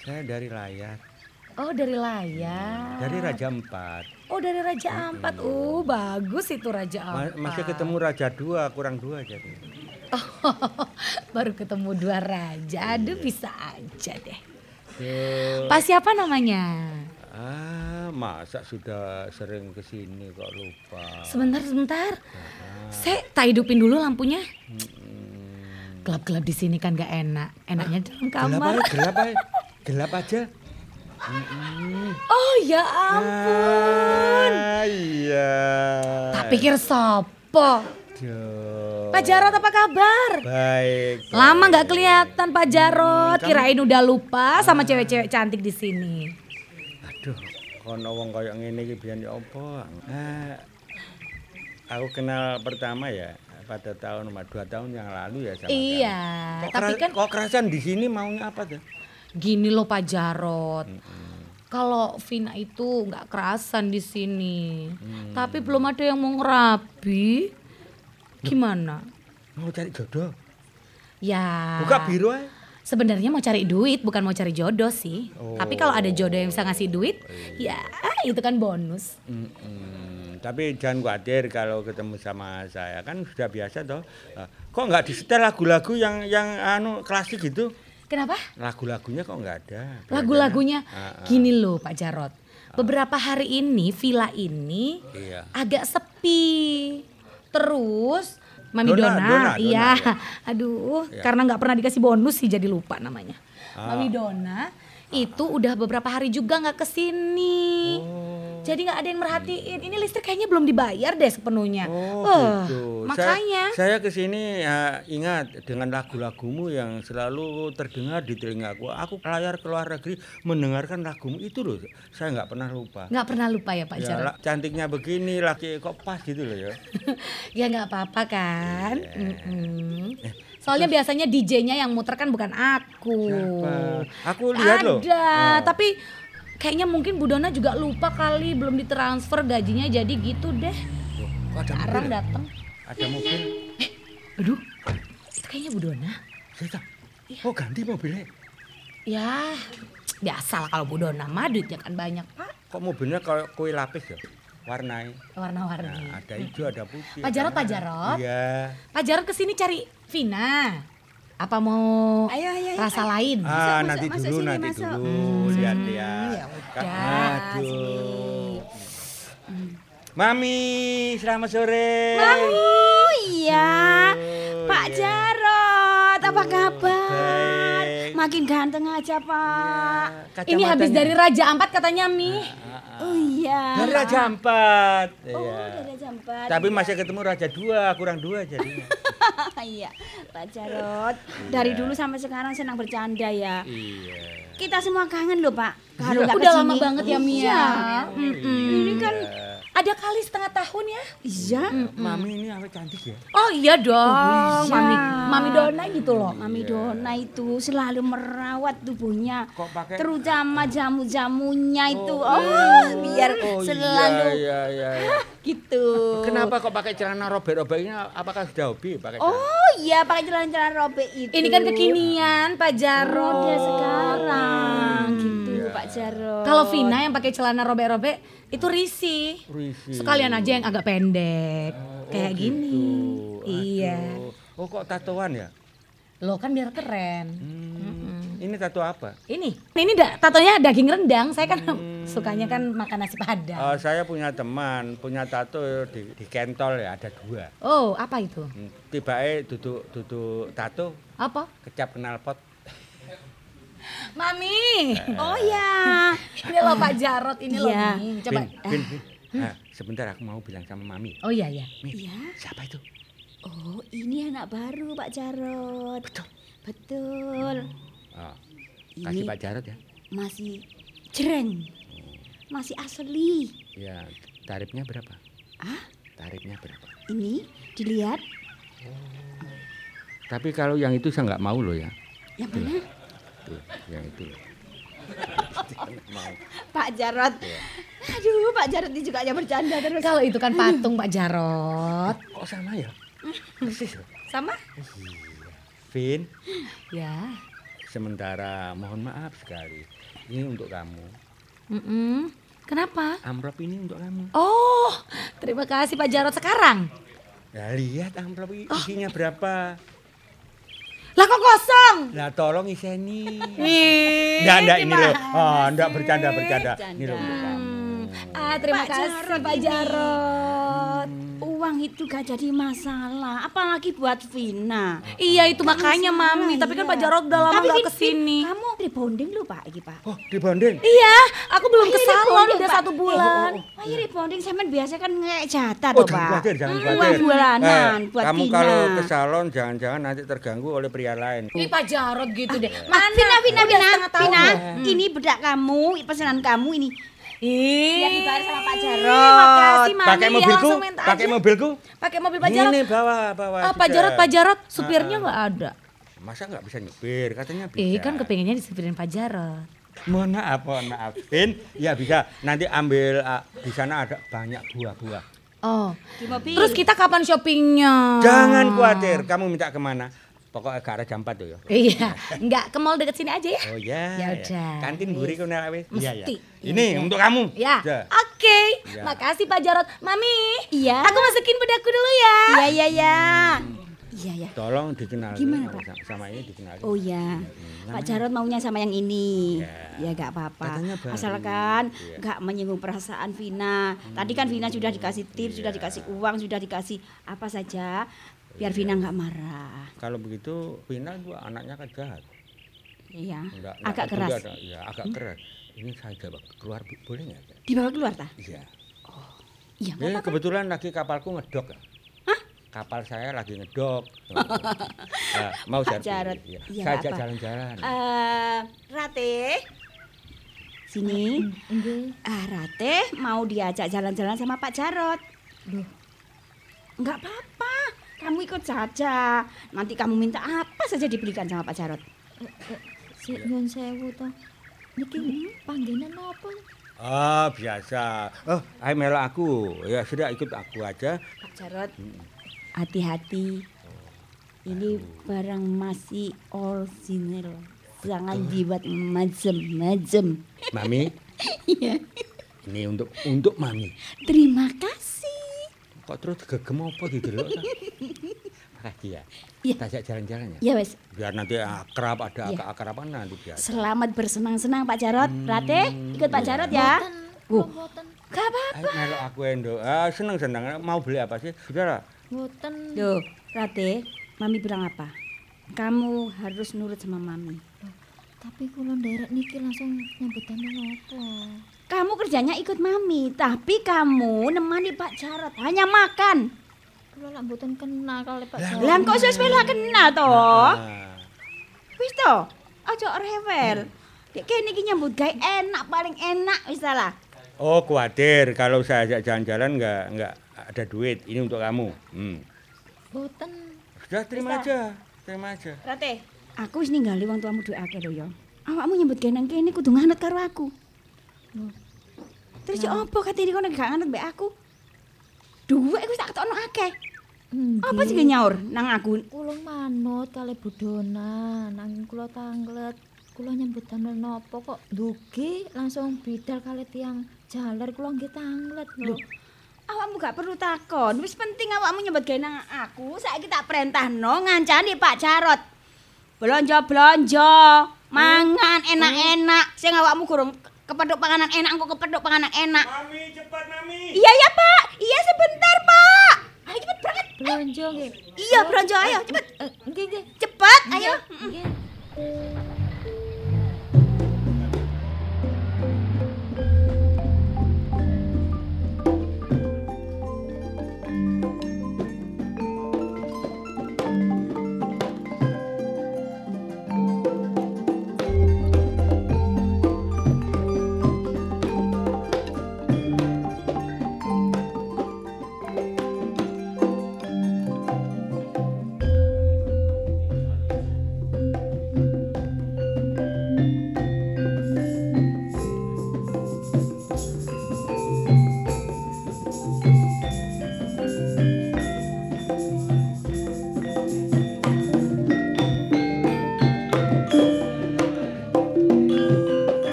saya dari layar, Oh dari layar. dari Raja Empat. Oh dari Raja Ampat. Oh bagus itu Raja Ma- Ampat. masih ketemu Raja Dua, kurang dua jadi. Baru ketemu dua raja. Aduh bisa aja deh. Duh. Pak siapa namanya? Ah, masa sudah sering ke sini kok lupa. Sebentar sebentar. Saya tak hidupin dulu lampunya. Gelap-gelap di sini kan gak enak. Enaknya dalam Gelap kamar. aja, gelap aja. Gelap aja. Oh ya ampun. Ah, iya. Tak pikir sopo. Duh. Pak Jarot apa kabar? Baik. Lama baik. nggak kelihatan Pak Jarot. Hmm, kamu- Kirain udah lupa sama cewek-cewek cantik di sini. Aduh, kono wong kaya ngene iki biyen ya apa? Ah, aku kenal pertama ya pada tahun dua tahun yang lalu ya sama Iya. Kok, tapi kan kok kerasan di sini maunya apa tuh? gini loh Pak Jarot. Kalau Vina itu nggak kerasan di sini, Hmm. tapi belum ada yang mau ngerabi. Gimana? Mau cari jodoh? Ya. Buka biru aja. Sebenarnya mau cari duit, bukan mau cari jodoh sih. Tapi kalau ada jodoh yang bisa ngasih duit, ya itu kan bonus. Mm-mm. Tapi jangan khawatir kalau ketemu sama saya kan sudah biasa toh. Ah, Kok nggak disetel lagu-lagu yang yang anu klasik gitu? Kenapa? Lagu-lagunya kok nggak ada? Lagu-lagunya Ah, ah. gini loh Pak Jarot. Beberapa hari ini villa ini Iya. agak sepi. Terus Mami Dona, Dona, Dona, iya. Dona, Aduh, Iya. karena nggak pernah dikasih bonus sih jadi lupa namanya. Ah. Mami Dona itu udah beberapa hari juga nggak ke sini. Oh. Jadi nggak ada yang merhatiin. Ini listrik kayaknya belum dibayar deh sepenuhnya. Oh Eh, gitu. Makanya. Saya, saya ke sini ya, ingat dengan lagu-lagumu yang selalu terdengar di telingaku. Aku layar ke luar negeri mendengarkan lagumu itu loh. Saya nggak pernah lupa. nggak pernah lupa ya Pak Ya, Jarot. la- cantiknya begini, laki kok pas gitu loh ya. ya nggak apa-apa kan. Iya. Mm-mm. Soalnya biasanya DJ-nya yang muter kan bukan aku. Siapa? Aku lihat loh. Ada, Oh. tapi kayaknya mungkin Bu Dona juga lupa kali belum ditransfer gajinya jadi gitu deh. Loh, ada Sekarang mobil? datang. Ada mobil. Aduh, itu kayaknya Bu Dona. Saya Oh ganti mobilnya. Ya, biasa lah kalau Bu Dona mah duitnya kan banyak Pak. Kok mobilnya kayak kue lapis ya? Warnanya. Warna-warni. Nah, ada hijau, ada putih. Pak Jarot, Pak. Jarot. Iya. Pak Jarot ke sini cari Vina. Apa mau Ayo, ayo, ayo. rasa lain? Ah, masuk, nanti masuk, dulu, sini, nanti masuk. dulu. Lihat-lihat. ya udah, Aduh. Mami, selamat sore. Oh iya, Oh, Pak iya. Jarot, apa kabar? baik. Makin ganteng aja Pak. Ini habis dari Raja Ampat katanya Mi. Oh iya. Dari Raja Empat. Oh, Iya. dari Raja Empat. Tapi iya. masih ketemu Raja Dua, kurang dua jadinya. iya, Pak Jarot. Dari dulu sampai sekarang senang bercanda ya. iya. Kita semua kangen loh Pak. Kalau nggak Udah ke sini. lama banget ya Mi ya. Iya. Mm-mm. Ini kan Ada kali setengah tahun ya. iya. Mami ini apa cantik ya? Oh iya dong, iya. Mami Mami Dona gitu loh. Mami Dona itu selalu merawat tubuhnya. Kok pakai Terutama jamu-jamunya itu. Oh, biar Oh selalu iya iya iya. gitu. Kenapa kok pakai celana robek-robek ini? Apakah sudah hobi pakai celana? Oh iya pakai celana-celana robek itu. Ini kan kekinian Pak Jarod. Rode sekarang gitu Pak Jarot. Kalau Vina yang pakai celana robek-robek itu risih. Risi. Sekalian aja yang agak pendek. Kayak Oh, gini. gitu. Iya. Oh kok tatoan ya? Lo kan biar keren. Hmm. Ini tato apa? Ini, ini da, tatonya daging rendang. Saya kan sukanya kan makan nasi padang. Oh, saya punya teman, punya tato di, di kentol ya, ada dua. Oh, apa itu? Hmm, Tiba-tiba duduk duduk tato, Apa? kecap knalpot. Mami. Oh iya. Ini loh Pak Jarot, ini loh. Iya. Coba. Bin, bin, bin. Ah, sebentar aku mau bilang sama mami. Oh iya ya. Mi, Iya. siapa itu? Oh ini anak baru Pak Jarot. Betul. Betul. Oh, kasih Ini Pak Jarot ya. masih jreng. Masih asli. Ya, tarifnya berapa? Ah, Tarifnya berapa? ini dilihat Tapi kalau yang itu saya nggak mau loh ya. yang mana? Tuh, yang itu. loh. Pak Jarot. Aduh, Pak Jarot ini juga aja bercanda terus. Kalau itu kan patung Pak Jarot. Kok sama ya? Persis. Sama? Vin, Ya. sementara mohon maaf sekali. Ini untuk kamu. Mm-mm. Kenapa? Amplop ini untuk kamu. Oh, terima kasih Pak Jarot sekarang. Ya lihat amplop Oh. isinya berapa. Lah kok kosong? Lah tolong iseni. Enggak, enggak ini loh. Oh, enggak bercanda, bercanda. Ini loh. Ah, terima Pak kasih Jarot Pak. Jarot. Uang itu gak jadi masalah, apalagi buat Vina. Iya itu makanya Mami, tapi kan Pak Jarot udah lama Vin, ke sini. Vin, kamu rebonding lu Pak, iki Pak. Oh, dibanding. Iya, aku belum ke Ayo salon rebonding, udah Pak. satu bulan. Ayo rebonding, sampean biasa kan ngek jatah Oh, toh jangan Pak. khawatir, jangan Hmm, khawatir. Uang bulanan Eh, buat kamu Vina. kalau ke salon jangan-jangan nanti terganggu oleh pria lain. Ih Pak Jarot gitu deh. Ah, Vina, Vina, Vina, tahun Vina, loh. ini bedak kamu, pesanan kamu ini. Ih, Biar dibayar sama Pak Jarot. Pakai ya, mobilku, pakai mobilku. Pakai mobil Pak Jarot. Ini bawa, bawa. Ah, Pak. Jarot, Pak Jarot, supirnya nggak ada. Masa nggak bisa nyupir? Katanya bisa. Eh, kan kepengennya disupirin Pak Jarot. Mohon maaf, mohon maaf. Ya bisa. Nanti ambil ah, di sana ada banyak buah-buah. Oh, Di mobil. terus kita kapan shoppingnya? Jangan khawatir, kamu minta ke mana? Pokoknya ke arah jam 4 tuh ya. Iya, nggak ke mall deket sini aja ya? Oh ya. Ya udah. Kantin buri kau nak wis. Iya ya. Mesti. Ini Ya untuk kamu. Ya, Ya. oke. Ya. Makasih Pak Jarot. Mami, Iya. aku masukin bedakku dulu ya. Iya, iya, iya. Iya, ya. Tolong dikenalin Gimana, sama, Pak? sama ini dikenalin. Oh ya, Pak Jarot maunya sama yang ini. Ya. Ya gak apa-apa. Asalkan Iya. nggak menyinggung perasaan Vina. Tadi kan Vina sudah dikasih tips, sudah Iya. dikasih uang, sudah dikasih apa saja. Biar Vina nggak marah. Kalau begitu Vina itu anaknya kan jahat. Iya. Enggak, Agak keras. Hmm? Iya, agak keras. Ini saya jawab keluar bo- boleh nggak? ya? Dibawa keluar tah? Iya. Iya, nggak Ini kebetulan lagi kapalku ngedok. ya. Kapal saya lagi ngedok. Nah, mau Pak jadi. Jarod. Iya. Iya, Saya nggak ajak jalan-jalan. Eh, Rate. Sini. Nggih. Ah, Rate mau diajak jalan-jalan sama Pak Jarot. Loh. Enggak apa-apa. Kamu ikut saja. Nanti kamu minta apa saja dibelikan sama Pak Jarot. Sik nyun sewu to. Niki panggenan apa? Ah, biasa. Oh, ayo melok aku. Ya sudah ikut aku aja. Pak Jarot, hati-hati. Ini barang masih original. Jangan dibuat macem-macem. Mami, Iya. ini untuk untuk Mami. Terima kasih. Kok terus gegem apa didelok ta? Makasih ya. Iya. Kita ajak jalan-jalan ya. Ya wes. Biar nanti akrab ada Iya. akar-akarapan nanti biar. Selamat bersenang-senang Pak Jarot. Rate, ikut Pak Jarot ya. Uh, gak apa-apa. Ayo melok aku endo. Ah seneng seneng. Mau beli apa sih? Saudara. Mboten. Duh, Rate, Mami bilang apa? Kamu harus nurut sama Mami. Tapi kula nderek niki langsung nyambut damel napa? Kamu kerjanya ikut Mami, tapi kamu nemani Pak Jarot hanya makan. Kula lak mboten kenal kali Pak Jarot. Lah kok wis lah kena toh? Ah. Wis toh? Aja rewel. Dek kene iki nyambut gawe enak paling enak wis lah. Oh khawatir kalau saya ajak jalan-jalan nggak nggak ada duit. Ini untuk kamu. Hmm. Mboten. Sudah terima Bisa. aja. Terima aja. Rate, aku wis ninggali wong tuamu duwe akeh lho ya. Awakmu nyambut gawe nang kene kudu nganut karo aku. Terus yo opo katene kono gak nganut mbek aku? Duwe wis tak ketokno akeh. Apa sih nyaur nang aku? Kula manut kali budona, nanging kula tanglet. Kula nyambut damel napa kok dugi langsung bidal kali tiang jaler kula nggih tanglet lho. Awakmu gak perlu takon. Wis penting awakmu nyambut gawe nang aku. Saiki tak perintahno ngancani Pak Jarot. Blonjo-blonjo, mangan enak-enak. Sing awakmu gurung kepethuk panganan enak, engko kepethuk panganan enak. Mami cepat mami. Iya ya, Pak. Iya sebentar, Pak. Ayo cepet berangkat. Blonjo nggih. Iya, blonjo ayo cepet. Eh, Nggih nggih. Cepet, ayo. Nggih.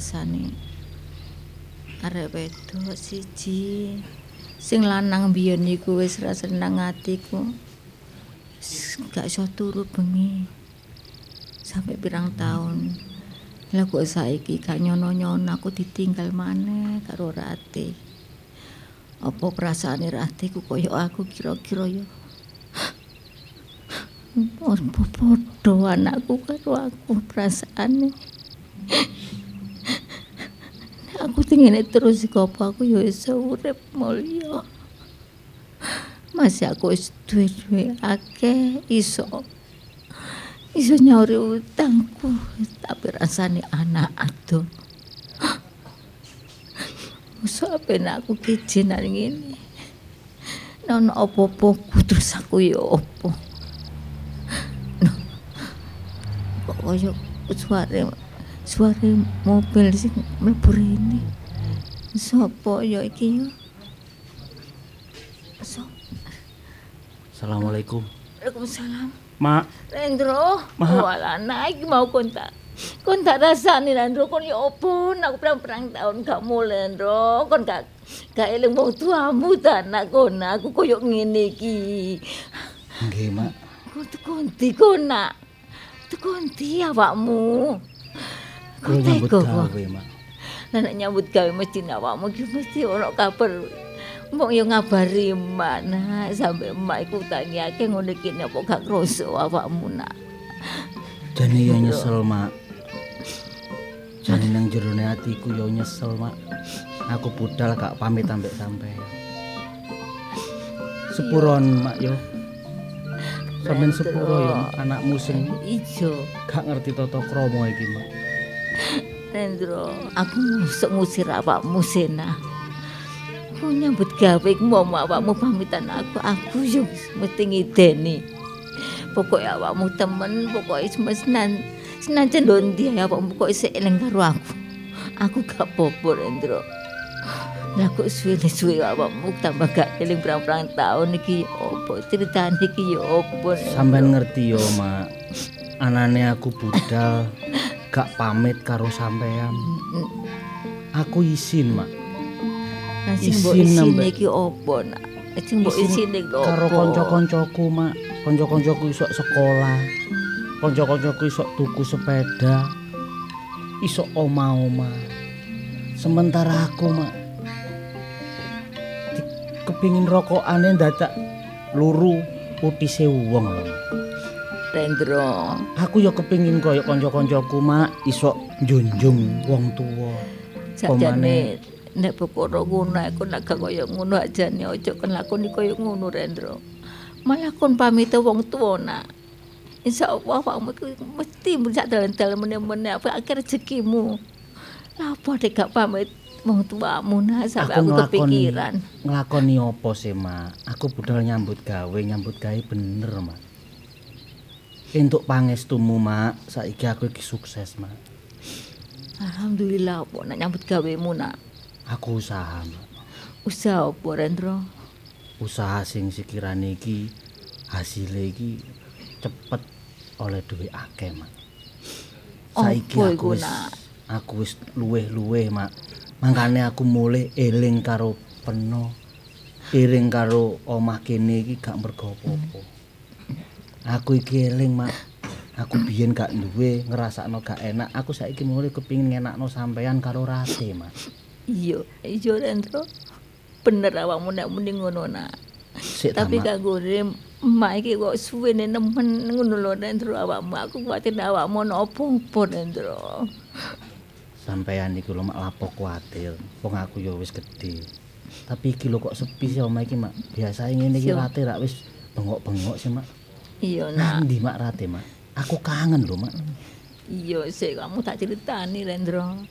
Rasane. Arek wedok siji sing lanang biyen iku wis ra seneng atiku. Gak iso turu bengi. Sampai pirang tahun. Lah kok saiki gak nyono-nyono aku ditinggal maneh karo Rati. Apa perasaane Rati ku koyo aku kira-kira ya. Apa padha anakku karo aku perasaane. Aku tingene terus apa aku ya iso urip mulya. Masih aku wis duwe-duwe iso iso nyauri utangku tapi rasane anak ado. Masa apa aku kijinan ngene. Nono apa-apa terus aku ya apa. Noh, Kok koyo suara suara mobil sing mlebu rene. Sopo ya iki ya? So, Assalamualaikum. Waalaikumsalam. Mak, Rendro, Ma. wala naik mau kon tak kon tak rasani Rendro kon ya opo aku perang-perang tahun gak mulai Rendro kon gak gak eling wong tuamu ta nak kon aku koyo ngene iki nggih, Mak. kon konti kon nak konti awakmu Kulo nyambut kok. gawe, Mak. Lah nek nyambut gawe mesti awakmu ki mesti ono kabar Mbok yo ngabari emak nak sampe emak iku tangi akeh ngene iki nek apa gak kroso awakmu nak Jane yo nyesel, Mak. Jane nang jerone atiku yo nyesel, Mak. Aku budal gak pamit ambek sampean. Sepuron, Mak yo. Sampeyan sepuro yo anakmu sing ijo gak ngerti tata krama iki, Mak. Rendro, aku musuk ngusir awakmu Sena. Kau nyambut gawe ku mau awakmu pamitan aku, aku yo mesti ngideni. Pokoknya awakmu temen, pokoknya cuma senan senan cendon awakmu kok isih eling karo aku. Aku gak popo Rendro. Lah kok suwe-suwe awakmu tambah gak eling berang-berang tahun iki opo ceritane iki ya opo. Sampeyan ngerti yo, Mak. Anane aku budal gak pamit karo sampean. Aku izin, Mak. Sing mbok Isin isine nambah. iki opo nak? Sing mbok Isin isine iki opo? karo kanca-kancaku, Mak. Kanca-kancaku iso sekolah. Kanca-kancaku iso tuku sepeda. Iso oma-oma. Sementara aku, Mak, kepingin rokokane dadak luru putise wong lho. Rendro. Aku ya kepingin koyo kanca-kancaku, Mak, iso njunjung wong tuwa. Sakjane nek perkara ngono aku nek gak kaya ngono ajane aja kon lakoni kaya ngono Rendro. Malah kon pamit wong tuwa nak. Insyaallah awakmu iku mesti sak dalan-dalan meneh-meneh apa akhir rezekimu. Apa dek gak pamit wong tuamu nak sampe aku, nglakoni- kepikiran. Nglakoni apa sih, Mak? Aku budal nyambut gawe, nyambut gawe bener, Mak. Entuk pangestumu, Mak. Saiki aku iki sukses, Mak. Alhamdulillah apa nak nyambut gawemu nak. Aku usaha, Mak. Usaha apa Rendro? Usaha sing sekirane iki hasilnya iki cepet oleh duit akeh, Mak. Saiki Apa aku wis aku wis luweh-luweh, Mak. Mangkane aku mulih eling karo peno. Eling karo omah kene iki gak mergo apa-apa. Aku iki eling, Mak. Aku biyen gak duwe, ngrasakno gak enak. Aku saiki mulih kepingin ngenakno sampean karo Rate, Mak. Iya, iya Rendro. Bener awakmu nek muni ngono nak. Tapi Mak. kanggo emak iki kok suwene nemen ngono lho Rendro awakmu. Aku kuwatir awakmu ono apa-apa Rendro. Sampean iki lho mak lapo kuatir. Wong aku ya wis gedhe. Tapi iki lho kok sepi sih omah iki, Mak. Biasane ngene iki rate rak wis bengok-bengok sih, Mak. Iya nak. Nandi Mak rate, Mak? Aku kangen lho, Mak. Iya sik kamu tak ceritani Rendro.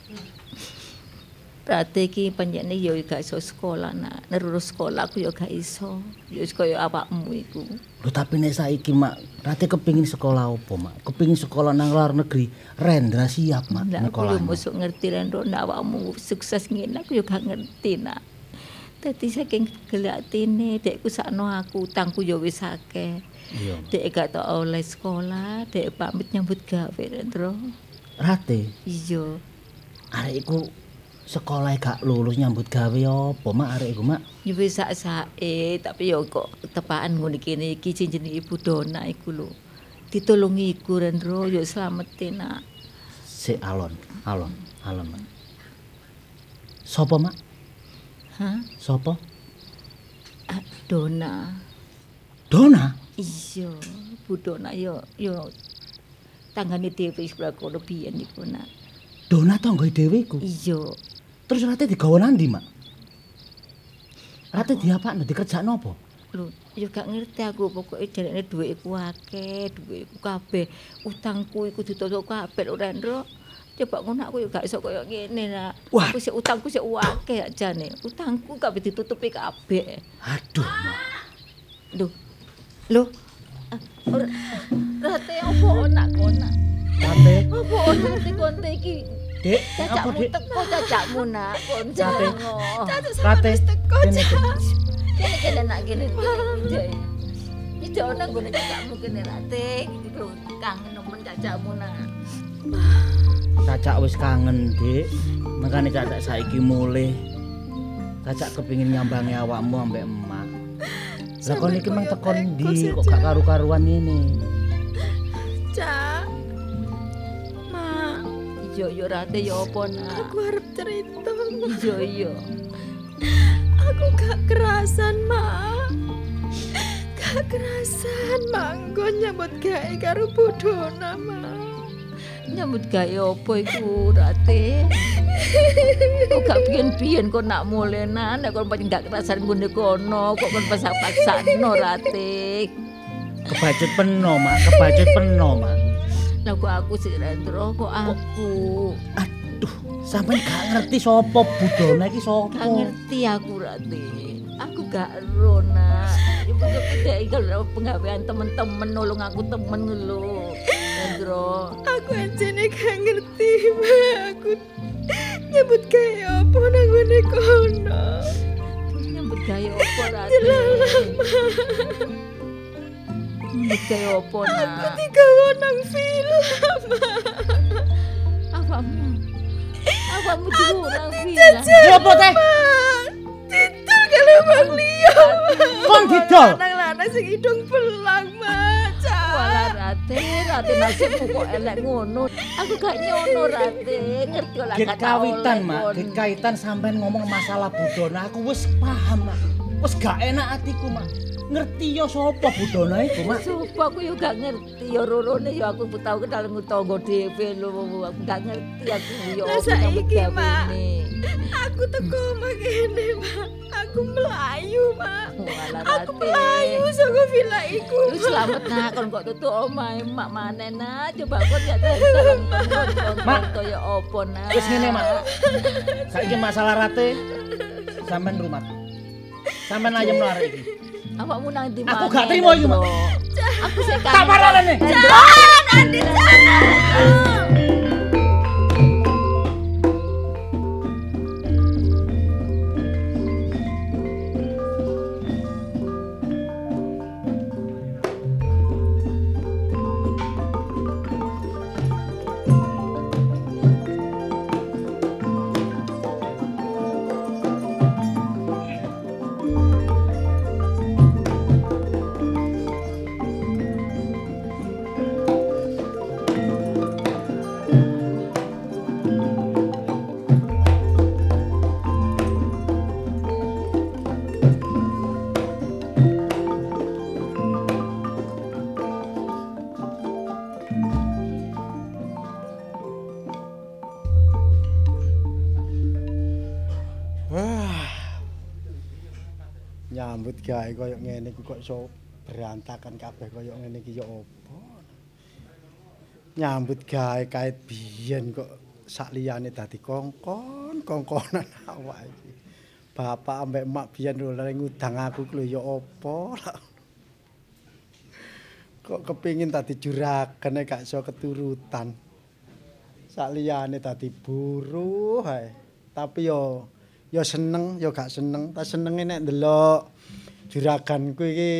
Rate iki panjene ya gak iso sekolah nak. Nerus sekolah aku ya gak iso. Ya wis kaya awakmu iku. Lho tapi nek saiki, Mak, rate kepingin sekolah opo, Mak? Kepingin sekolah nang luar negeri. Rendra siap, Mak, Lah aku mosok ngerti Rendro nek awakmu sukses ngene aku yo gak ngerti nak. Dadi saking gelatine dekku sakno aku utangku yo wis akeh. Dek gak tau oleh sekolah, dek pamit nyambut gawe Rendro. Rate, Iya. arek iku sekolah gak lulus nyambut gawe apa mak arek iku mak Ya wis sak-sake, tapi ya kok tepaan ngene kene iki cincin Ibu Dona iku lho. Ditulungi iku Rendro, ya slametin nak. si alon alon alon mak Sopo mak Hah? Sopo Ah, Dona. Dona Iya, Bu Dona ya ya tanggane dhewe sebelah kono biyen iku nak. Dona tanggoe dhewe iku Iya. terus rate digawa nandi mak Rate diapakno dikerjakno apa Lho, ya gak ngerti aku pokoke jarene dhuwit akeh, dhuwit kabeh. Utangku iku ditutuk kabeh lho Rendro. Coba ngono aku ya gak iso koyo ngene nak. Wah. Aku sik utangku sik akeh jane. Utangku kabeh ditutupi kabeh. aduh mak Lho. Lho. Rate opo nak kona? Rate Opo rate konte iki? Dek apa dek teko cacakmu nak, kon Rate. jango. Rate kene Kene kene nak kene. Iki ono nggone cacakmu kene rate. Iki lho kangen nemen cacakmu nak. Cacak wis kangen, Dik. Makane cacak saiki mulih. Cacak kepingin nyambangi awakmu ambek emak. Lah kon iki mang tekon ndi kok gak karu-karuan ngene. Cak, Ma, Iya iya rate ya apa nak? aku harap cerita. Iya iya. Aku gak kerasan, Ma. Gak kerasan, manggo nyambut gawe karo Budona, Ma. Nyambut gawe apa iku rate? Kok gak piyen-piyen kok nak mulena nek kon pancen gak kerasan ngene kono kok kon paksa-paksano rate. Kebacut peno, Mak. Kebacut peno, Mak. Lah kok aku sih Rendro kok aku Aduh, sampean gak ngerti sapa budona iki sapa. gak ngerti aku rate. Aku gak ero nak. Kepedek iki penggawean temen-temen nolong aku temen lho. Rendro. Aku anjene gak ngerti. Aku nyambut gawe apa nang ngene kono. Nyambut gawe apa rate? Nyambut gawe apa nak? Digawa nang film, Ma. Apamu? Apamu diurang film? Ya apa teh? Didol kalau Bang Lio. Kon didol? Lanang-lanang sing hidung belang, Ma. Rate, rate nasibmu kok elek ngono. Aku gak nyono rate, ngerti Gek kata kawitan, oleh Mak. Gek kaitan sampean ngomong masalah budona, aku wis paham, Mak. Wis gak enak atiku, Mak. Ngerti yo sapa budona iku, Mak. Sumpah aku yo gak ngerti yo rorone yo aku tau kenal tangga dhewe lho aku gak ngerti aku yo Lah saiki, Mak. Ini. Aku teko makene, Ma. Aku melayu, Ma. Walah Aku melayu saka villa iku. Lu selamat nah kon kok tutuk omahe mak maneh nah coba kon ya dalan Mak. kaya apa nah. Wis ngene, Mak. Saiki masalah rate sampean rumat. Sampean no arek iki. Awakmu nang ndi Aku maneh, gak terima iki, Mak. Aku sik Tak paralane. Andi sana. Gawe koyo ngene kok iso berantakan kabeh koyo ngene iki ya apa? Nyambut gawe kait biyen kok sakliyane dadi kongkon, kongkonan awak iki. Bapak ambek emak biyen lho lare ngudang aku ku lho ya apa. Kok kepingin dadi juragan nek gak iso keturutan. Sakliyane dadi buruh ae. Tapi yo ya seneng ya gak seneng ta senenge nek ndelok juraganku iki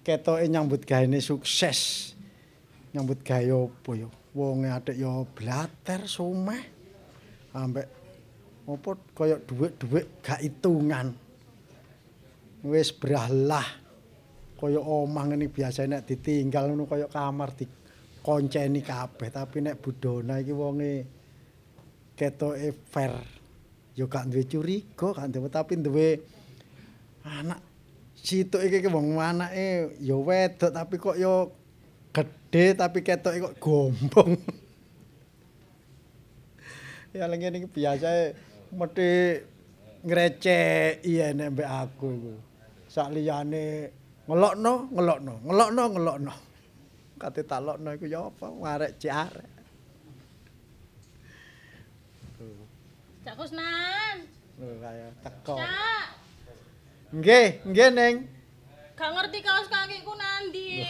ketoke nyambut gaene sukses. Nyambut gawe apa ya? Wonge atik ya blater sumeh. Ambek apa kaya dhuwit-dhuwit gak hitungan. Wis bralah. Kaya omah ngene biasa nek ditinggal ngono kaya kamar dikonceni kabeh. Tapi nek budona iki wonge ketoke fair. Ya gak duwe curiga, gak duwe tapi duwe anak situk iki ki wong anake ya wedok tapi kok ya gedhe tapi ketoke kok gombong. ya lagi ini biasa mesti ngreceki nek mbek aku iku. Sak liyane ngelokno, ngelokno, ngelokno, ngelokno. Kate tak lokno iku ya apa? Arek cek arek. Cak Kusnan. Lho kaya teko. Cak, Nggih, nggih Ning. gak ngerti kaos kakiku nandi.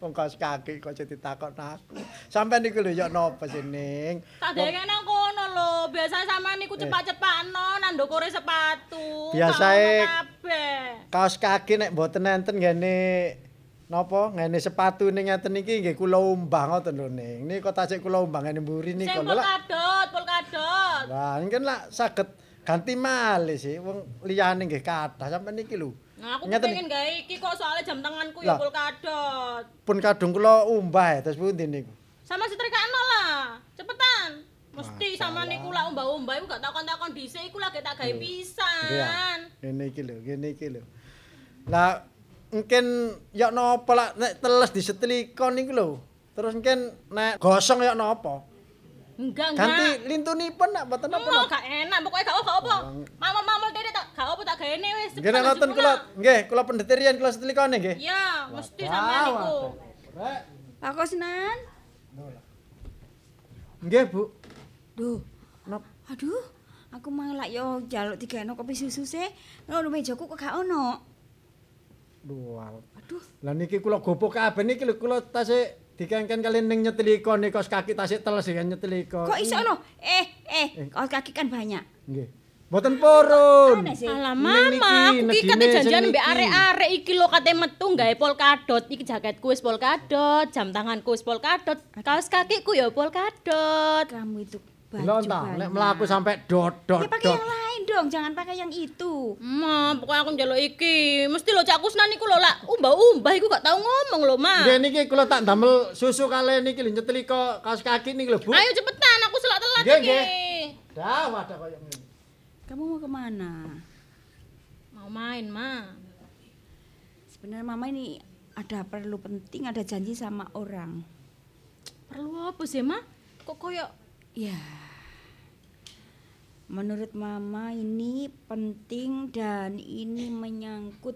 Wong kaos kaki kok jadi takon aku. Sampeyan niku lho ya napa sih Ning? Tak nang kono lho. Biasa sama niku cepat-cepatno nang ndokore sepatu. Biasae- ono kabeh. Kaos kaki nek mboten enten ngene napa ngene sepatu ning ngeten iki nggih kula umbah ngoten lho Ning. Niki kok tasik kula umbah ngene mburi Sing niku lho. lah. polkadot, polkadot. Lah ini kan lah saged ganti malih sih wong liyane nggih kathah sampeyan niki lho. Nah, aku pengen gawe iki kok soalnya jam tanganku ya polkadot. pun kadung kula umbah terus pundi niku. Sama setrikakno lah. Cepetan. Mesti sama niku lah umbah-umbah iku gak takon-takon dhisik iku lagi tak gawe pisan. Ngene iki lho, ngene iki lho. Lah mungkin ya napa lah nek teles disetrika niku lho. Terus mungkin nek gosong ya napa? Enggak, Ganti enggak. lintunipun nak mboten napa. gak enak, pokoknya gak gak apa. Mama-mama dede tak gak apa tak gaene wis. Nggih nek ngoten kula nggih kula pendetirian kula setrikane nggih. Iya, mesti sampean niku. Pak Kosnan. Nggih, Bu. Duh. Aduh, aku malah yo jaluk digeno kopi susu sih. Ngono mejaku kok gak ono. Duh. Aduh. Lah niki kula gopo kabeh niki lho kula tasik dikengken kali ning nyetlika nih kaos kaki tasik teles ya nyetlika. Kok iso ono? Eh, eh, kaos kaki kan banyak. Nggih. Mboten purun. Alah mama, aku ki negine kate janjian mbek arek-arek iki lho kate metu gawe polkadot. Iki jaketku wis polkadot, jam tanganku wis polkadot, kaos kakiku ya polkadot. Kamu itu banyak. nek mlaku sampai dot dot Ya pakai yang lain dong, jangan pakai yang itu. Ma, pokoknya aku njaluk iki. Mesti lho Cak Kusnan iku lho lak umbah-umbah iku gak tau ngomong lho, Ma. Nggih niki kula tak damel susu kali niki lho nyetlika kaos kaki niki lho, Bu. Ayo cepetan, aku selak telat Nggih, iki. nggih. Dah wadah koyo ngene. Kamu mau ke mana? Mau main, Ma. Sebenarnya mama ini ada perlu penting, ada janji sama orang. Perlu apa sih, Ma? Kok koyo Ya. Menurut mama ini penting dan ini menyangkut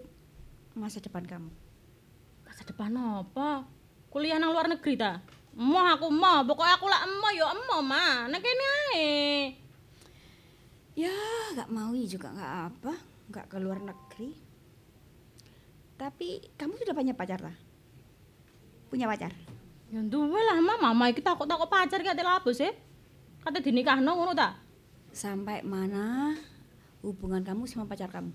masa depan kamu. masa depan apa? Kuliah nang luar negeri ta? Emoh aku emoh, pokoknya aku lah emoh ya emoh, Ma. Nek kene ae. Ya, nggak mau juga nggak apa, nggak ke luar negeri. Tapi kamu sudah punya pacar lah? Punya pacar? Ya duwe lah, Ma. Mama iki takut-takut pacar kate lapo sih? Kate dinikahno ngono ta? Sampai mana hubungan kamu sama pacar kamu?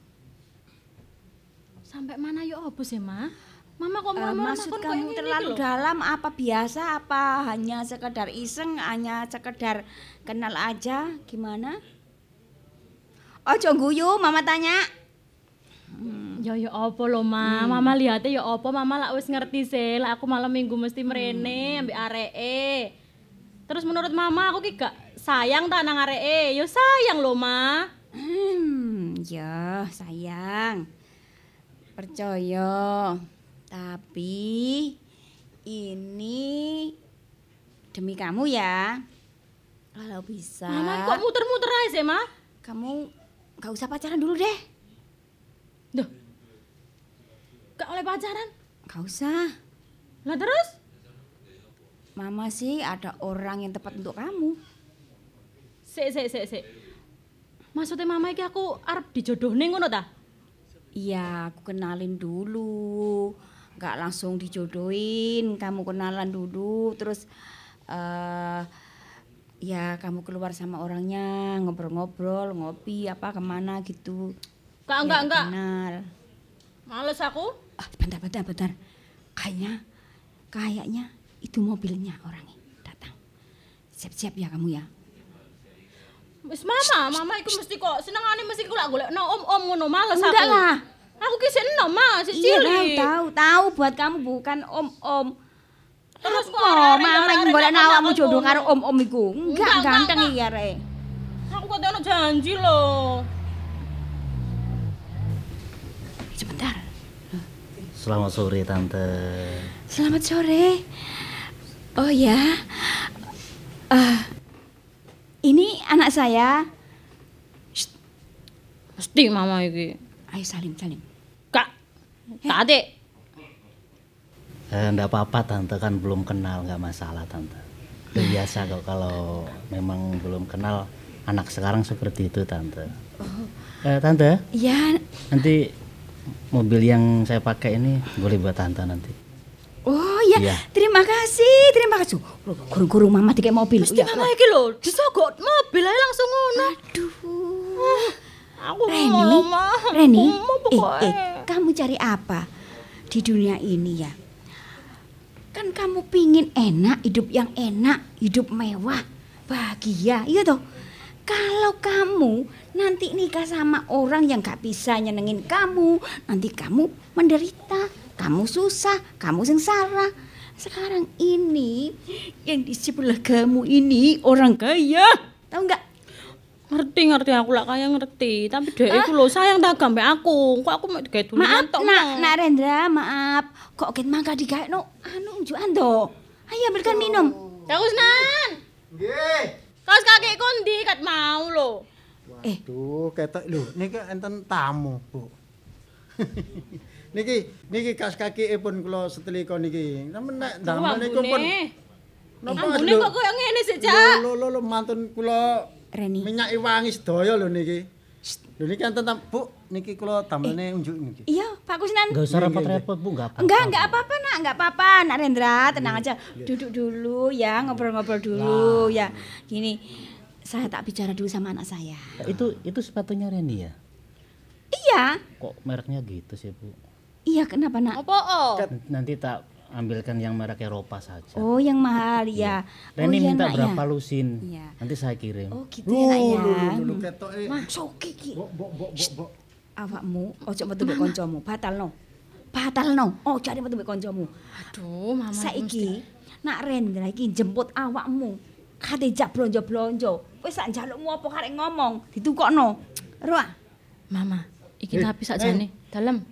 Sampai mana ya apa sih, Ma? Mama kok murmur maksud kamu terlalu dalam apa biasa apa hanya sekedar iseng hanya sekedar kenal aja gimana Ojo guyu mama tanya Ya ya apa lho, Ma? Mama liate ya apa? Mama lak wis ngerti sih, lah aku malam Minggu mesti mrene ambek areke. Terus menurut Mama aku ki gak sayang ta nang areke. Ya sayang lho, Ma. hmm ya sayang percaya tapi ini demi kamu ya kalau bisa Mama kok muter-muter aja sih, Ma? kamu gak usah pacaran dulu deh Duh. Gak oleh pacaran? gak usah Lah terus? Mama sih ada orang yang tepat untuk kamu. Sik sik sik sik. Maksudnya mama iki aku arep dijodohne ngono ta? Iya, aku kenalin dulu. Gak langsung dijodohin, kamu kenalan dulu, terus eh ya kamu keluar sama orangnya, ngobrol-ngobrol, ngopi apa ke mana gitu. Enggak enggak Ya, enggak. Kenal. Males aku. Ah, bentar, bentar, bentar. Kayaknya, kayaknya itu mobilnya orangnya datang. Siap-siap ya kamu ya. Wis mama, mama iku mesti kok senengane mesti lak golekno om-om ngono males aku. Enggak lah. Aku ki sik enom, Ma, sik Iya, tahu, cilik. tahu, tahu buat kamu bukan om-om. Terus kok mama iki golek nak awakmu jodoh karo om-om iku. Enggak ganteng iki arek. Aku kok ono janji loh. Sebentar. Selamat sore tante. Selamat sore. Oh ya. Eh, ini saya. Mesti mama iki. Ayo salim, salim. Kak. Kak Adik. Eh, enggak apa-apa tante kan belum kenal nggak masalah tante. Itu biasa kok kalau memang belum kenal anak sekarang seperti itu tante. Eh, tante, Ya, nanti mobil yang saya pakai ini boleh buat tante nanti. oh. Iya. Terima kasih, terima kasih. Guru-guru mama dikek mobil. Mesti Ya, mama iki lho disogok mobil ae langsung ngono. Aduh. Aku Reni. Reni, eh, eh, kamu cari apa di dunia ini ya? Kan kamu pingin enak, hidup yang enak, hidup mewah, bahagia, iya toh? Kalau kamu nanti nikah sama orang yang gak bisa nyenengin kamu, nanti kamu menderita, kamu susah, kamu sengsara. Sekarang ini yang di sebelah kamu ini orang kaya, tahu nggak? Ngerti ngerti aku lah kaya ngerti, tapi dek iku lho sayang tak gambe aku. Kok aku mek digawe Maaf, tok. nak, nak Rendra, maaf. Kok ket mangga digawe no anu unjukan to. Ayo berikan minum. Ya Kusnan. Nggih. Kaos kaki kondi kat mau lho. Eh, Duh, ketok lho, niki enten tamu, Bu. niki niki kas kaki pun kula setelika niki. Namun nek damel niku pun napa Ambune kok koyo ngene sih, Cak. Lho lho lho mantun kula Reni. minyaki wangi sedaya lho niki. Lho niki enten Bu, niki kula damelne unjuk niki. Iya, Pak Kusnan. Enggak usah repot-repot Bu, enggak apa-apa. Enggak, enggak apa-apa, Nak. Enggak apa-apa, Nak Rendra. Tenang aja. Duduk dulu ya, ngobrol-ngobrol dulu ya. Gini, saya tak bicara dulu sama anak saya. Itu itu sepatunya Reni ya? Iya. Kok mereknya gitu sih Bu? Iya, kenapa, Nak? Apa oh? Nanti tak ambilkan yang merek Eropa saja. Oh, yang mahal ya. Reni oh, iya, minta Nak, berapa ya. lusin? Iya. Nanti saya kirim. Oh, gitu ya, Nak ya. Lho lho lho ketoke. Soki ki. Bok bok bok bok bok. awakmu ojo metu mbek kancamu batalno batalno ojo arep metu mbek kancamu Aduh, mama saiki nak Rendra iki jemput awakmu kate jak blonjo-blonjo wis sak njalukmu apa karek ngomong ditukokno ro ah. Mama, iki Eh, tapi sakjane dalem.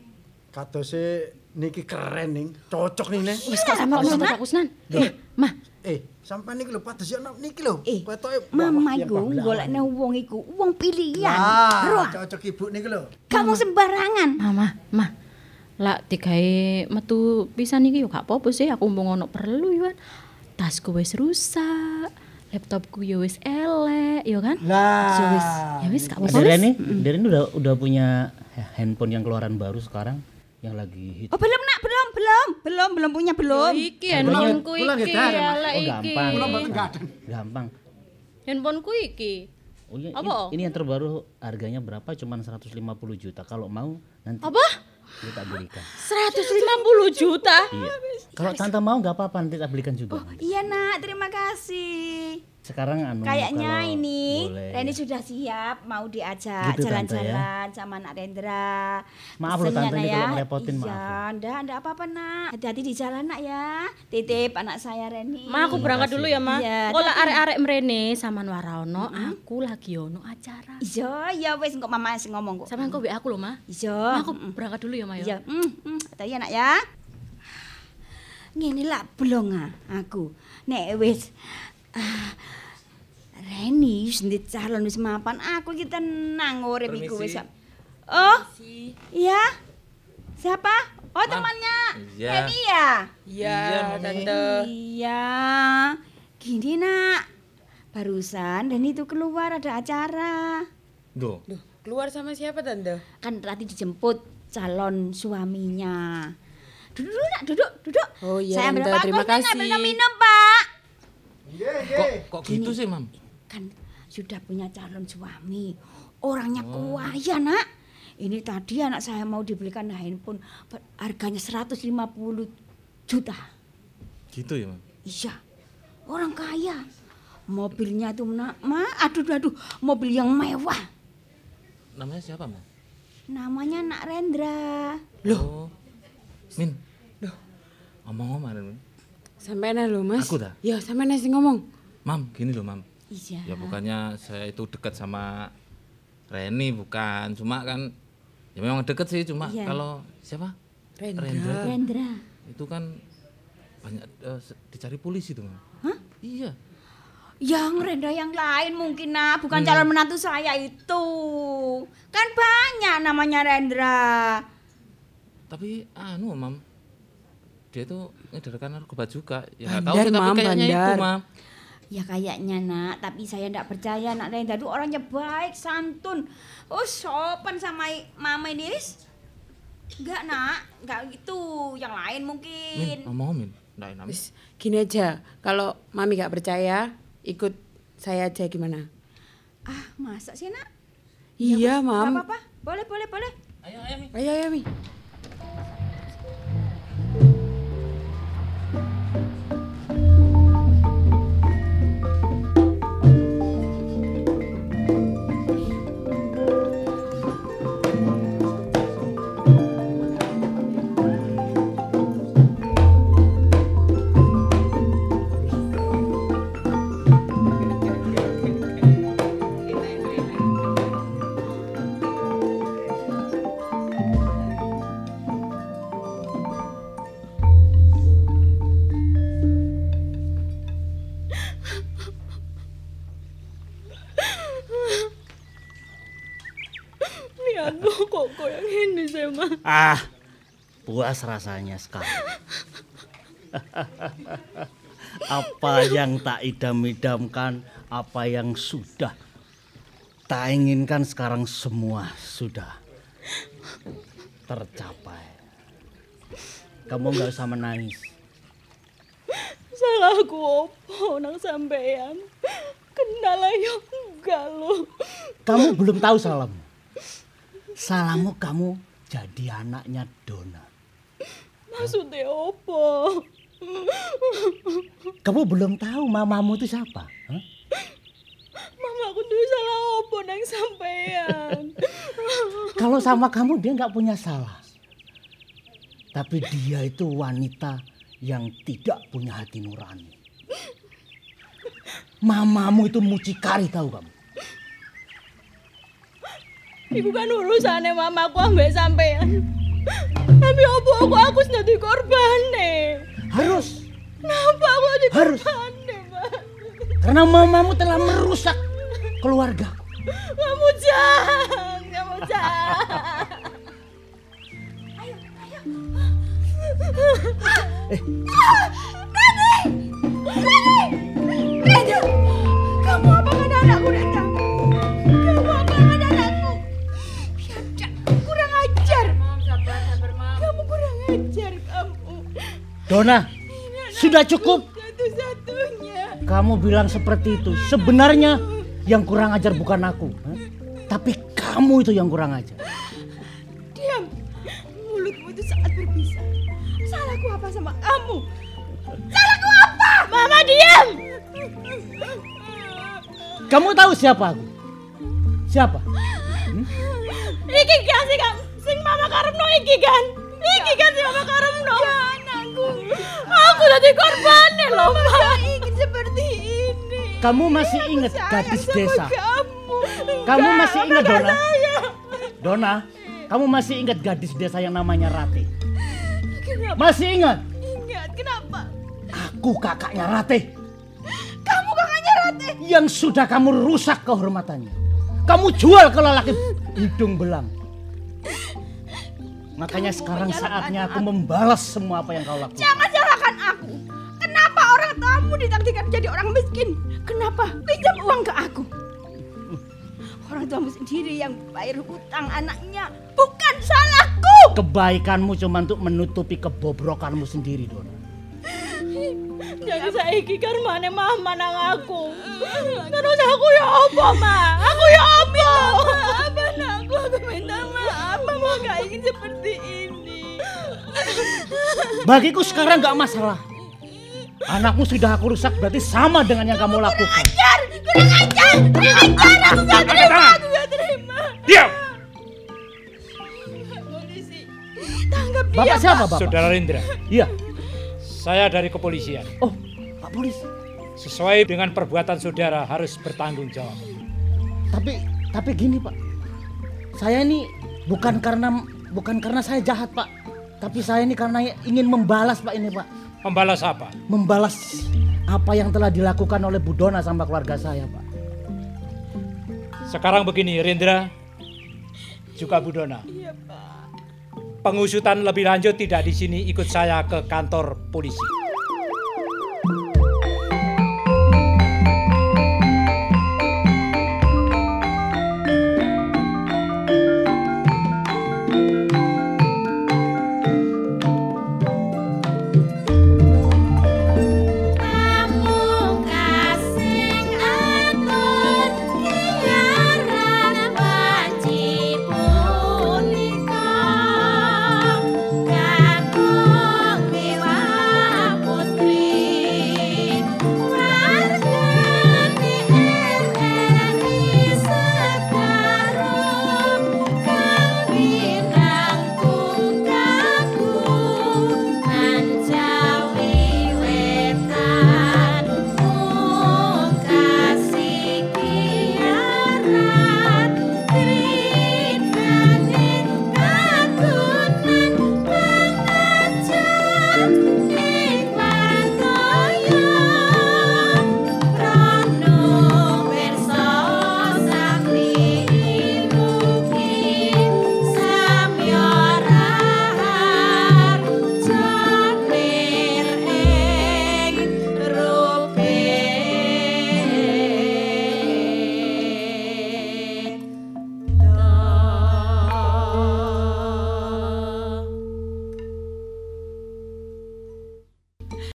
Kadose niki keren ning, cocok nih nih. Wis kok sampe ngono Pak Kusnan. Eh, Mah, Eh, sampean niki lho pados yo niki lho. eh Ketoke mama iku golekne wong iku wong pilihan Ah, cocok ibu niki lho. kamu sembarangan Mama, mah. Lak digawe metu pisan iki yo gak apa-apa sih, aku mbung ono perlu yo kan. Tasku wis rusak, laptopku yo wis elek, yo kan? Lah. Ya wis, ya wis gak apa-apa. Udah udah punya handphone yang keluaran baru sekarang yang lagi hit. oh belum nak belum belum belum belum punya belum Iki handphoneku Kula nggih iki, darah, Mas. elek Oh, iki. gampang. Gaden. Gampang. Handphoneku iki. Oh iya, Apa? ini, ini yang terbaru harganya berapa? Cuman 150 juta. Kalau mau nanti Apa? kita belikan. 150 juta. Iya. Kalau tante mau nggak apa-apa nanti tak belikan juga. iya nak terima kasih Sekarang anu Kayaknya ini boleh, Reni ya. sudah siap mau diajak Gitu, Tante, jalan-jalan sama nak Rendra. Maaf loh, Tante, nak, ya. kalau ngerepotin, maaf Iya, ndak, ndak apa-apa nak. Hati-hati di jalan nak ya. Titip anak saya Reni. Ma aku berangkat dulu ya, Ma. Iya, Kalau tapi- arek-arek mrene sampean waraono, aku lagi ono acara. Iya, iya wes kok mama sing ngomong kok. Sampean kok WA aku lho, Ma. Iya. Ma, aku mm, berangkat dulu ya, Ma Iya, ya. mm, mm, hati ya nak ya. Ngene lah belum ah aku. Nek wis ah, Reni wis ndek calon wis mapan, aku iki tenang urip iku wis. Oh. Iya. Siapa? Oh, temannya. Iya. Reni ya? Iya, Tante. Iya. Gini, Nak. Barusan Reni itu keluar ada acara. Duh. Duh, keluar sama siapa tante? Kan tadi dijemput calon suaminya. Duduk Nak. Duduk, duduk. Oh iya, Saya ambil Tante. Terima Kok saya kasih. ambil minum, Pak. Kok kok gitu sih, Mam? Kan sudah punya calon suami. Orangnya kaya, Nak. Ini tadi anak saya mau dibelikan handphone harganya 150 juta. Gitu ya, Mam. Iya, orang kaya. Mobilnya tuh nak, ma, aduh aduh, aduh, mobil yang mewah. Namanya siapa, Mam? Namanya Nak Rendra. Loh. Min. Loh. Ngomong-ngomong, Min. Sampean lho, Mas. Aku dah. Ya, sampean sing ngomong. Mam, gini loh, Mam. Iya. Ya bukannya saya itu dekat sama Reni bukan, cuma kan ya memang deket sih, cuma Iya. kalau siapa? Rendra. Rendra. tuh. Rendra. Itu kan banyak se- dicari polisi tuh, Mam. Hah? Iya. Yang Rendra yang lain mungkin nak, bukan Hmm. calon menantu saya itu. Kan banyak namanya Rendra. Tapi anu, Mam. Dia itu ngedarkan narkoba juga. Ya nggak tahu tapi Mam, kayaknya itu, bandar. Mam. Ya kayaknya nak, tapi saya ndak percaya nak Rendra itu orangnya baik, santun. Oh sopan sama mama ini. Enggak nak, enggak gitu. Yang lain Min, mungkin. ngomong, Min. Enak, Min. Wis, gini aja. Kalau Mami gak percaya, ikut saya aja gimana? Ah masa sih nak? Iya, Nggak Mam. apa-apa, boleh boleh boleh. Ayo, ayo, Mi. Ayo, ayo, Mi. Ah, puas rasanya sekali. apa yang tak idam-idamkan, apa yang sudah tak inginkan sekarang semua sudah tercapai. Kamu nggak usah menangis. Salahku opo nang sampean. Kenal ayo enggak lo. Kamu belum tahu salahmu. Salahmu kamu jadi anaknya Dona. Maksudnya opo? Kamu belum tahu mamamu itu siapa? Hah? Mama aku tuh salah opo nang sampean. Kalau sama kamu dia nggak punya salah. Tapi dia itu wanita yang tidak punya hati nurani. Mamamu itu mucikari tahu kamu. Iku kan urusannya mamaku ambek sampean. Tapi opo aku aku jadi korbane. Harus. Kenapa aku jadi Harus. korbane, Mas? Karena mamamu telah merusak keluarga. Kamu jangan, kamu jangan. Eh, Rendra, kamu Dona, sudah cukup. Satu-satunya. Kamu bilang seperti itu. Sebenarnya yang kurang ajar bukan aku. Tapi kamu itu yang kurang ajar. Diam. Mulutmu itu sangat berbisa. Salahku apa sama kamu? Salahku apa? Mama diam. Kamu tahu siapa aku? Siapa? Iki kan sing sing mama karepno iki kan. Iki kan sing mama karepno. Anakku. Aku jadi korbane loh, gak ingin seperti ini. Kamu masih ingat gadis desa? Kamu. Kamu masih ingat Dona? sayang. Dona, kamu masih ingat gadis desa yang namanya Ratih? Kenapa? Masih ingat? Ingat, kenapa? Aku kakaknya Ratih Kamu kakaknya Ratih. yang sudah kamu rusak kehormatannya. Kamu jual ke lelaki hidung belang. Makanya Kamu sekarang saatnya aku aku. membalas semua apa yang kau lakukan. Jangan salahkan aku. Kenapa orang tamu ditakdirkan jadi orang miskin? Kenapa pinjam uang ke aku? Orang tuamu sendiri yang bayar hutang anaknya. Bukan salahku. Kebaikanmu cuma untuk menutupi kebobrokanmu sendiri, Dona. Jadi saiki karmane mama nang aku. Terus aku ya apa, Ma? Aku ya apa? Seperti ini. Bagiku sekarang nggak masalah. Anakmu sudah aku rusak berarti sama dengan yang kamu lakukan. Ajar, kurang ajar, kurang ajar, aku gak terima, aku gak terima. Diam! Polisi, tangkap dia, Bapak siapa, Pak. Bapak? Saudara Rindra. Iya. Saya dari kepolisian. Oh, Pak Polisi. Sesuai dengan perbuatan saudara harus bertanggung jawab. Tapi tapi gini, Pak. Saya ini bukan karena bukan karena saya jahat, Pak. Tapi saya ini karena ingin membalas, Pak ini, Pak. Membalas apa? Membalas apa yang telah dilakukan oleh Bu Dona sama keluarga saya, Pak. Sekarang begini, Rindra, juga Bu Dona. Iya, Pak. Pengusutan lebih lanjut tidak di sini, ikut saya ke kantor polisi.